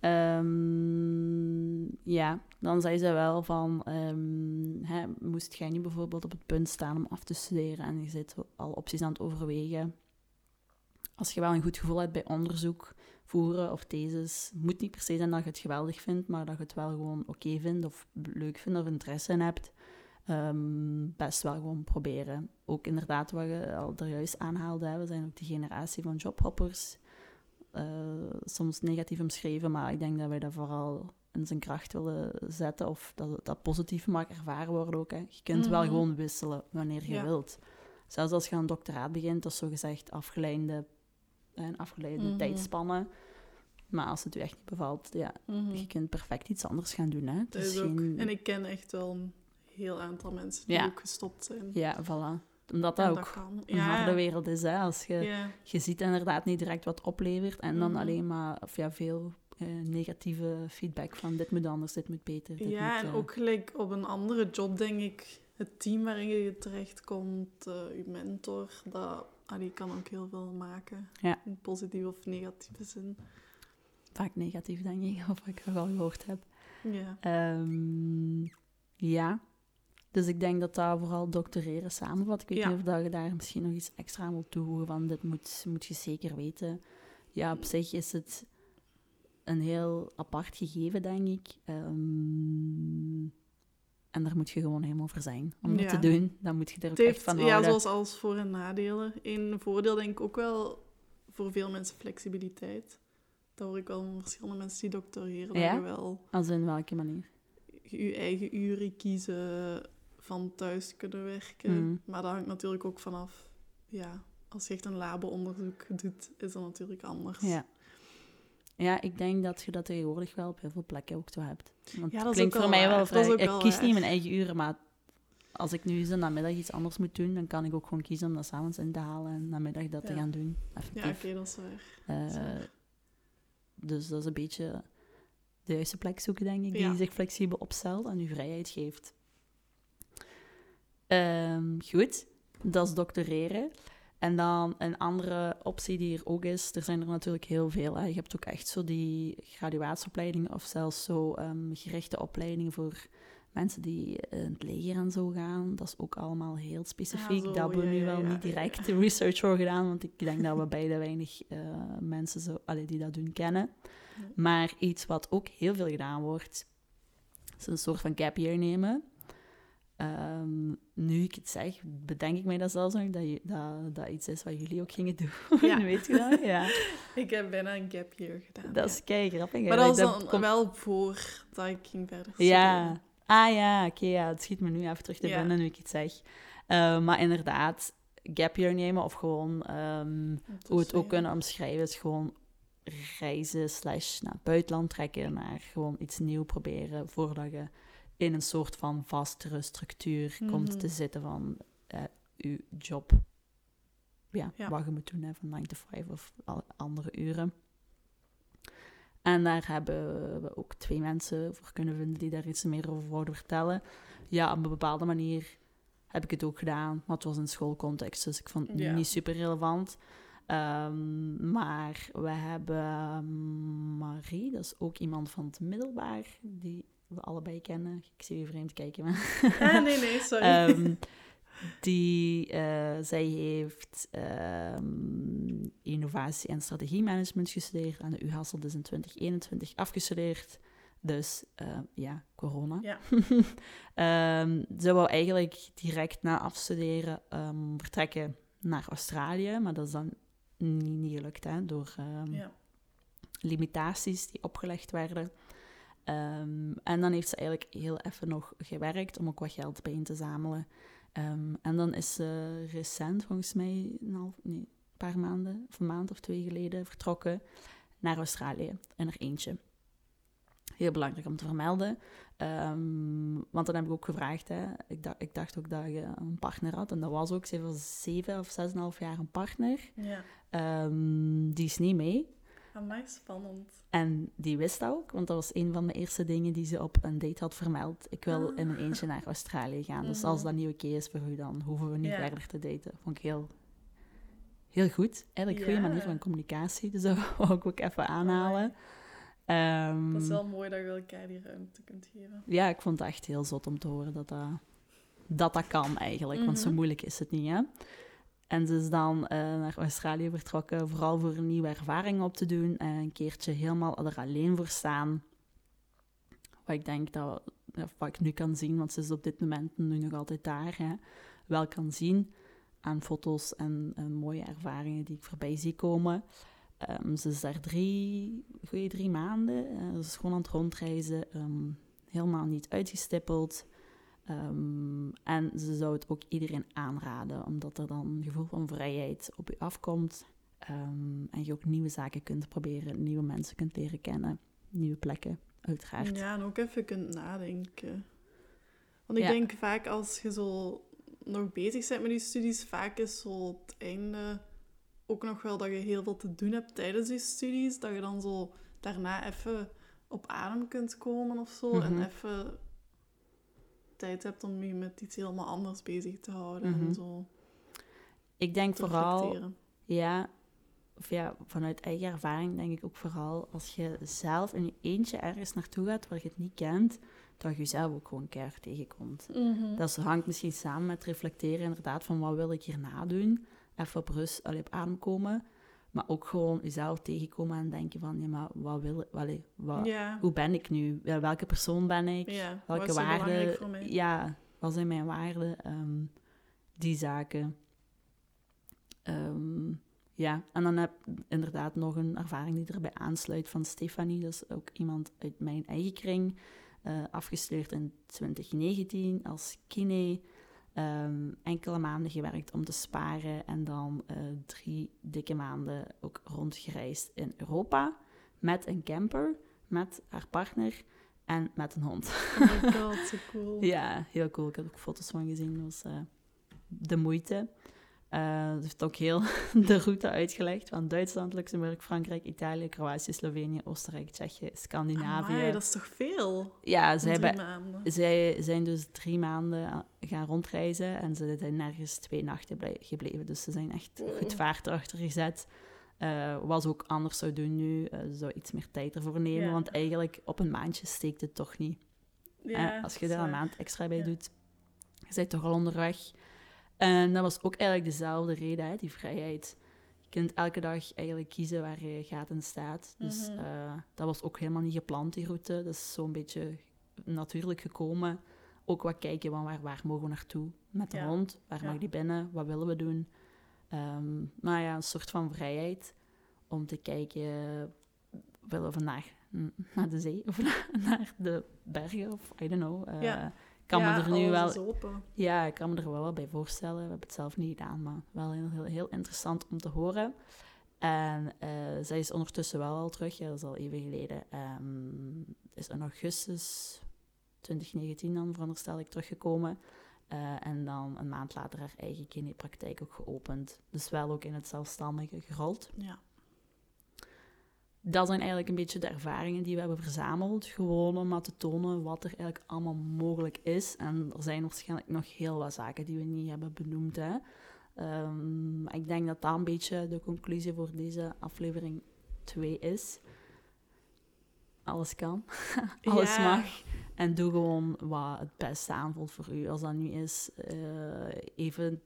Ja. Um, ja, dan zei ze wel van, um, hè, moest jij nu bijvoorbeeld op het punt staan om af te studeren en je zit al opties aan het overwegen. Als je wel een goed gevoel hebt bij onderzoek voeren of thesis, moet niet per se zijn dat je het geweldig vindt, maar dat je het wel gewoon oké vindt of leuk vindt of interesse in hebt. Ehm, best wel gewoon proberen. Ook inderdaad, wat je al er juist aanhaalde, we zijn ook die generatie van jobhoppers. Uh, soms negatief omschreven, maar ik denk dat wij dat vooral in zijn kracht willen zetten of dat dat positief mag ervaren worden ook. Hè. Je kunt wel mhm. gewoon wisselen wanneer je wilt. Zelfs als je een doctoraat begint, dat is zogezegd afgeleide, een afgeleide mm tijdspannen. Maar als het u echt niet bevalt, ja, mhm. je kunt perfect iets anders gaan doen. Hè. Het is geen... En ik ken echt wel heel aantal mensen die ook gestopt zijn. Ja, voilà. Omdat dat ook een harde wereld is. Hè? Als je, je ziet inderdaad niet direct wat oplevert en dan mhm. alleen maar of ja, veel eh, negatieve feedback van dit moet anders, dit moet beter. Dit ja, en uh... ook gelijk op een andere job denk ik het team waarin je terechtkomt, uh, je mentor, dat allee, kan ook heel veel maken. Ja. In positieve of negatieve zin. Vaak negatief, denk ik, of ik al gehoord heb. Ja. Ehm, ja. Dus ik denk dat dat vooral doctoreren samenvat. Ik weet Ja. niet of dat je daar misschien nog iets extra aan wilt toevoegen, van dit moet, moet je zeker weten. Ja, op zich is het een heel apart gegeven, denk ik. Ehm, en daar moet je gewoon helemaal voor zijn om dat Ja. te doen. Dan moet je er ook echt van ja, houden. zoals alles voor- en nadelen. Een voordeel denk ik ook wel voor veel mensen flexibiliteit. Dat hoor ik wel van verschillende mensen die doctoreren. Ja? Dat je wel Als in welke manier? je eigen uren kiezen, van thuis kunnen werken. Mm. Maar dat hangt natuurlijk ook vanaf... Ja, als je echt een labo-onderzoek doet, is dat natuurlijk anders. Ja. Ja, ik denk dat je dat tegenwoordig wel op heel veel plekken ook zo hebt. Want Ja, dat is klinkt voor mij wel waar. Vrij... Ik kies waar. niet mijn eigen uren, maar als ik nu eens de namiddag iets anders moet doen, dan kan ik ook gewoon kiezen om dat s'avonds in te halen en namiddag dat te gaan doen. Ja, oké, dat is waar. Eh, dat is waar. dus dat is een beetje de juiste plek zoeken, denk ik, die Ja. zich flexibel opstelt en u vrijheid geeft. Ehm, goed, dat is doctoreren. En dan een andere optie die er ook is, er zijn er natuurlijk heel veel. Hè. Je hebt ook echt zo die graduatieopleidingen of zelfs zo ehm, gerichte opleidingen voor mensen die in het leger en zo gaan. Dat is ook allemaal heel specifiek. Ah, zo, dat hebben we nu wel ja, niet direct research voor gedaan, want ik denk dat we beide weinig eh, mensen zo, allee, die dat doen kennen. Maar iets wat ook heel veel gedaan wordt, is een soort van gap year nemen. Ehm, nu ik het zeg, bedenk ik mij dat zelfs nog, dat, je, dat dat iets is wat jullie ook gingen doen. Ja. Weet je dat? Ja. Ik heb bijna een gap year gedaan. Dat ja. is kei grappig. Maar dat was dan wel voor dat ik ging verder Ja. Ah ja, oké, ja, het schiet me nu even terug te Ja. binnen nu ik het zeg. Eh, maar inderdaad, gap year nemen of gewoon ehm, te hoe we het ook kunnen omschrijven, is gewoon reizen slash naar het buitenland trekken, naar gewoon iets nieuws proberen, voordat je in een soort van vastere structuur komt Mhm. te zitten van eh je job. Ja, Ja. wat je moet doen, hè, van 9 to 5 of andere uren. En daar hebben we ook twee mensen voor kunnen vinden die daar iets meer over wouden vertellen. Ja, op een bepaalde manier heb ik het ook gedaan, maar het was in schoolcontext, dus ik vond het Ja. niet super relevant. Ehm, maar we hebben ehm, Marie, dat is ook iemand van het middelbaar, die we allebei kennen. Ik zie je vreemd kijken, maar... Ah, nee, nee, sorry. Ehm, die, eh, zij heeft ehm, innovatie en strategiemanagement gestudeerd aan de U Hasselt, dus in 2021 afgestudeerd. Dus eh, ja, corona. Ja. Ehm, ze wou eigenlijk direct na afstuderen vertrekken naar Australië, maar dat is dan niet, niet gelukt, hè, door ja. limitaties die opgelegd werden. Ehm, en dan heeft ze eigenlijk heel even nog gewerkt om ook wat geld bijeen te zamelen. Ehm, en dan is ze recent, volgens mij een, half, nee, een paar maanden, of een maand of twee geleden, vertrokken naar Australië in er eentje. Heel belangrijk om te vermelden. Ehm, want dan heb ik ook gevraagd, hè, ik, dacht, ik dacht ook dat je een partner had. En dat was ook, ze heeft al zeven of zes en een half jaar een partner. ja. Die is niet mee. Amai, spannend. En die wist dat ook, want dat was een van de eerste dingen die ze op een date had vermeld. Ik wil Ah. in mijn eentje naar Australië gaan. Dus Mhm. als dat niet oké is voor u, dan hoeven we niet verder te daten. Vond ik heel, heel goed. Eigenlijk een goede manier van communicatie. Dus dat wou ik ook even aanhalen. Ehm, Dat is wel mooi dat je elkaar die ruimte kunt geven. Ja, ik vond het echt heel zot om te horen dat dat, dat, dat kan eigenlijk. Want zo Mhm. moeilijk is het niet, hè. En ze is dan eh, naar Australië vertrokken, vooral voor een nieuwe ervaring op te doen. En een keertje helemaal er alleen voor staan. Wat ik denk dat, wat ik nu kan zien, want ze is op dit moment nu nog altijd daar, hè, wel kan zien aan foto's en, en mooie ervaringen die ik voorbij zie komen. Ehm, ze is daar drie, goede drie maanden. eh, ze is gewoon aan het rondreizen, ehm, helemaal niet uitgestippeld. Ehm, en ze zou het ook iedereen aanraden, omdat er dan een gevoel van vrijheid op je afkomt. ehm, en je ook nieuwe zaken kunt proberen, nieuwe mensen kunt leren kennen, nieuwe plekken, uiteraard. Ja, en ook even kunt nadenken. Want ik Ja. denk vaak als je zo nog bezig bent met je studies, vaak is zo het einde ook nog wel dat je heel veel te doen hebt tijdens je studies. Dat je dan zo daarna even op adem kunt komen of zo. Mhm. En even tijd hebt om je met iets helemaal anders bezig te houden Mhm. en zo Ik denk vooral, reflecteren. ja, of ja, vanuit eigen ervaring denk ik ook vooral als je zelf in je eentje ergens naartoe gaat waar je het niet kent, dat je jezelf ook gewoon keihard tegenkomt. Mhm. Dat hangt misschien samen met reflecteren inderdaad van wat wil ik hierna doen. Even op rust, allee, op adem komen. Maar ook gewoon jezelf tegenkomen en denken van, ja, maar wat wil ik, wat, ja. hoe ben ik nu? Wel, Welke persoon ben ik? ja, wat Welke waarden? voor mij? Ja, wat zijn mijn waarden? Ehm, die zaken. Ehm, ja, en dan heb ik inderdaad nog een ervaring die erbij aansluit van Stefanie. Dat is ook iemand uit mijn eigen kring. eh, afgestudeerd in 2019 als kine. Ehm, enkele maanden gewerkt om te sparen en dan eh, drie dikke maanden ook rondgereisd in Europa met een camper, met haar partner en met een hond. Oh my god, zo cool. Ja, heel cool. Ik heb ook foto's van gezien. Dat was eh, de moeite. Eh ze heeft ook heel de route uitgelegd van Duitsland, Luxemburg, Frankrijk, Italië, Kroatië, Slovenië, Oostenrijk, Tsjechië, Scandinavië. Amai, dat is toch veel? Ja, zij, drie hebben- zij zijn dus drie maanden a- gaan rondreizen en ze zijn nergens twee nachten gebleven. Dus ze zijn echt goed vaart erachter gezet. Eh, wat ze ook anders zou doen nu, eh, ze zou iets meer tijd ervoor nemen, Ja. want eigenlijk op een maandje steekt het toch niet. Ja, Eh, als je er is een maand extra bij Ja. doet, je bent toch al onderweg. En dat was ook eigenlijk dezelfde reden, hè, die vrijheid. Je kunt elke dag eigenlijk kiezen waar je gaat en staat. Dus Mhm. eh, dat was ook helemaal niet gepland, die route. Dat is zo'n beetje natuurlijk gekomen. Ook wat kijken van waar, waar mogen we naartoe met de Ja. hond? Waar Ja. mag die binnen? Wat willen we doen? Ehm nou ja, een soort van vrijheid om te kijken, willen we vandaag naar de zee of naar de bergen of I don't know. Eh, Ja. Kan ja, me er nu wel ja, ik kan me er wel bij voorstellen. We hebben het zelf niet gedaan, maar wel heel, heel, heel interessant om te horen. En eh, zij is ondertussen wel al terug, ja, dat is al even geleden. Ehm, is in augustus 2019 dan, veronderstel ik, teruggekomen. Eh, en dan een maand later haar eigen kinepraktijk ook geopend. Dus wel ook in het zelfstandige gerold. Ja. Dat zijn eigenlijk een beetje de ervaringen die we hebben verzameld. Gewoon om maar te tonen wat er eigenlijk allemaal mogelijk is. En er zijn waarschijnlijk nog heel wat zaken die we niet hebben benoemd. Hè. Ehm, ik denk dat dat een beetje de conclusie voor deze aflevering 2 is. Alles kan, alles Ja. mag. En doe gewoon wat het beste aanvoelt voor u. Als dat nu is, eh, even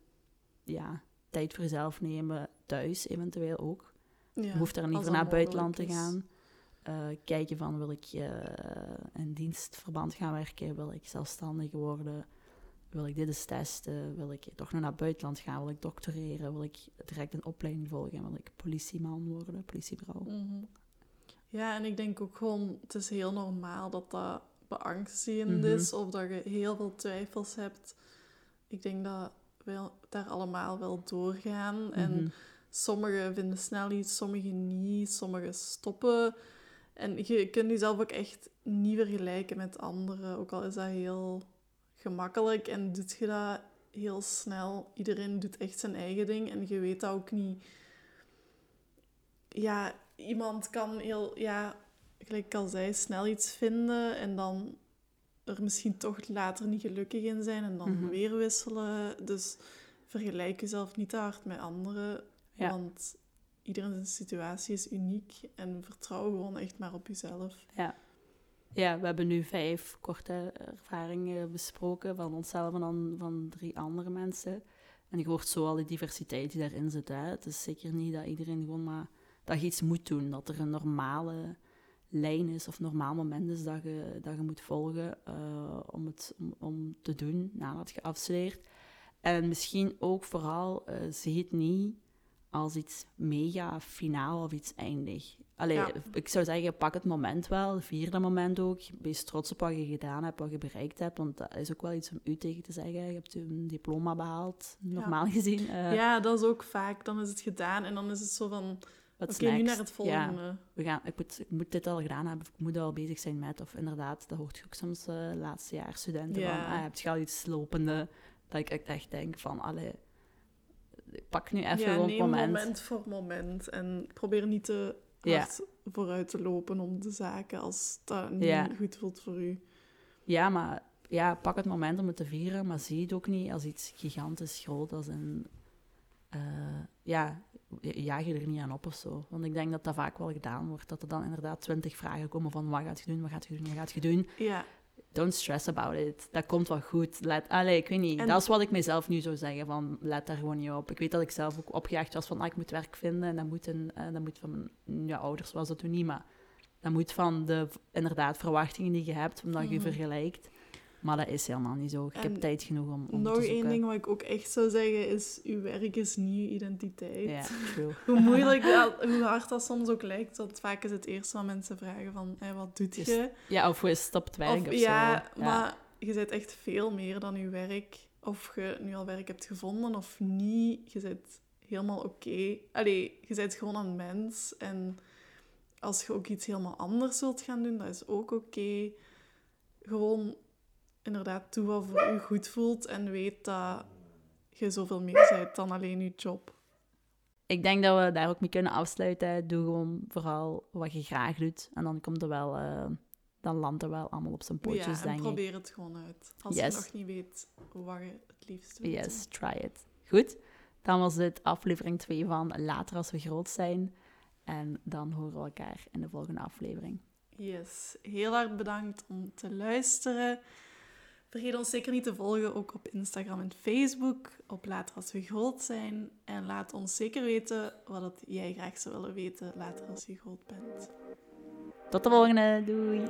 ja, tijd voor jezelf nemen thuis, eventueel ook. Je hoeft er niet voor naar buitenland te gaan. Eh, kijken van, wil ik eh, in dienstverband gaan werken? Wil ik zelfstandig worden? Wil ik dit eens testen? Wil ik toch nog naar het buitenland gaan? Wil ik doctoreren? Wil ik direct een opleiding volgen? Wil ik politieman worden? Politievrouw? Mhm. Ja, en ik denk ook gewoon, het is heel normaal dat dat beangstigend Mhm. is of dat je heel veel twijfels hebt. Ik denk dat we daar allemaal wel doorgaan. En Mhm. Sommigen vinden snel iets, sommigen niet, sommigen stoppen. En je kunt jezelf ook echt niet vergelijken met anderen, ook al is dat heel gemakkelijk en doet je dat heel snel. Iedereen doet echt zijn eigen ding en je weet dat ook niet. Ja, iemand kan heel, ja, gelijk ik al zei, snel iets vinden en dan er misschien toch later niet gelukkig in zijn en dan Mhm. weer wisselen. Dus vergelijk jezelf niet te hard met anderen, Ja. want iedereen situatie is uniek en vertrouw gewoon echt maar op jezelf. Ja, we hebben nu vijf korte ervaringen besproken van onszelf en dan van drie andere mensen. En je hoort zo al die diversiteit die daarin zit. Hè. Het is zeker niet dat iedereen gewoon maar... Dat je iets moet doen, dat er een normale lijn is of normaal moment is dat je, dat je moet volgen eh, om het om, om te doen nadat je afstudeert. En misschien ook vooral, eh zie het niet als iets mega finaal of iets eindig. Allee, Ja. ik zou zeggen, pak het moment wel, vier dat moment ook. Wees trots op wat je gedaan hebt, wat je bereikt hebt, want dat is ook wel iets om u tegen te zeggen. Je hebt een diploma behaald, normaal gezien. eh, ja, dat is ook vaak. Dan is het gedaan en dan is het zo van... Oké, nu next? naar het volgende. Ja, we gaan, ik, moet, ik moet dit al gedaan hebben, ik moet al bezig zijn met. Of inderdaad, dat hoort je ook soms eh laatste jaar studenten van, ah, heb je al iets lopende? Dat ik echt denk van, pak nu even ja, gewoon neem het moment. moment voor moment. En probeer niet te Ja. hard vooruit te lopen om de zaken als dat niet Ja. goed voelt voor u. Ja, maar ja, pak het moment om het te vieren, maar zie het ook niet als iets gigantisch groot als een... eh, ja, jaag je er niet aan op of zo. Want ik denk dat dat vaak wel gedaan wordt. Dat er dan inderdaad twintig vragen komen van wat gaat je doen, wat gaat je doen, wat gaat je doen. Ja, Don't stress about it. Dat komt wel goed. Let, allee, ik weet niet. En- Dat is wat ik mezelf nu zou zeggen. Van, let daar gewoon niet op. Ik weet dat ik zelf ook opgejaagd was van, ah, ik moet werk vinden. En dat moet, een, dat moet van mijn ja, ouders, was dat toen niet. Maar dat moet van de, inderdaad, verwachtingen die je hebt, omdat je Mhm. vergelijkt. Maar dat is helemaal niet zo. Ik heb tijd genoeg om, om nog één ding wat ik ook echt zou zeggen is, uw werk is niet uw identiteit. Ja, true. Hoe moeilijk, dat, hoe hard dat soms ook lijkt, dat vaak is het eerste wat mensen vragen van, wat doet Is- je? Ja, of hoe is het werk of, ja, zo. maar je bent echt veel meer dan je werk. Of je nu al werk hebt gevonden of niet. Je bent helemaal oké. Allee, je bent gewoon een mens. En als je ook iets helemaal anders wilt gaan doen, dat is ook oké. Gewoon inderdaad doe wat voor je goed voelt en weet dat je zoveel meer bent dan alleen je job. Ik denk dat we daar ook mee kunnen afsluiten. Doe gewoon vooral wat je graag doet. En dan komt er wel... eh, dan landt er wel allemaal op zijn pootjes, ja, en denk ik. probeer het gewoon uit. Als Yes. je nog niet weet wat je het liefst wilt Yes, try it. Goed, dan was dit aflevering 2 van Later als we groot zijn. En dan horen we elkaar in de volgende aflevering. Yes, heel erg bedankt om te luisteren. Vergeet ons zeker niet te volgen, ook op Instagram en Facebook, op Later als we groot zijn. En laat ons zeker weten wat het jij graag zou willen weten later als je groot bent. Tot de volgende, doei!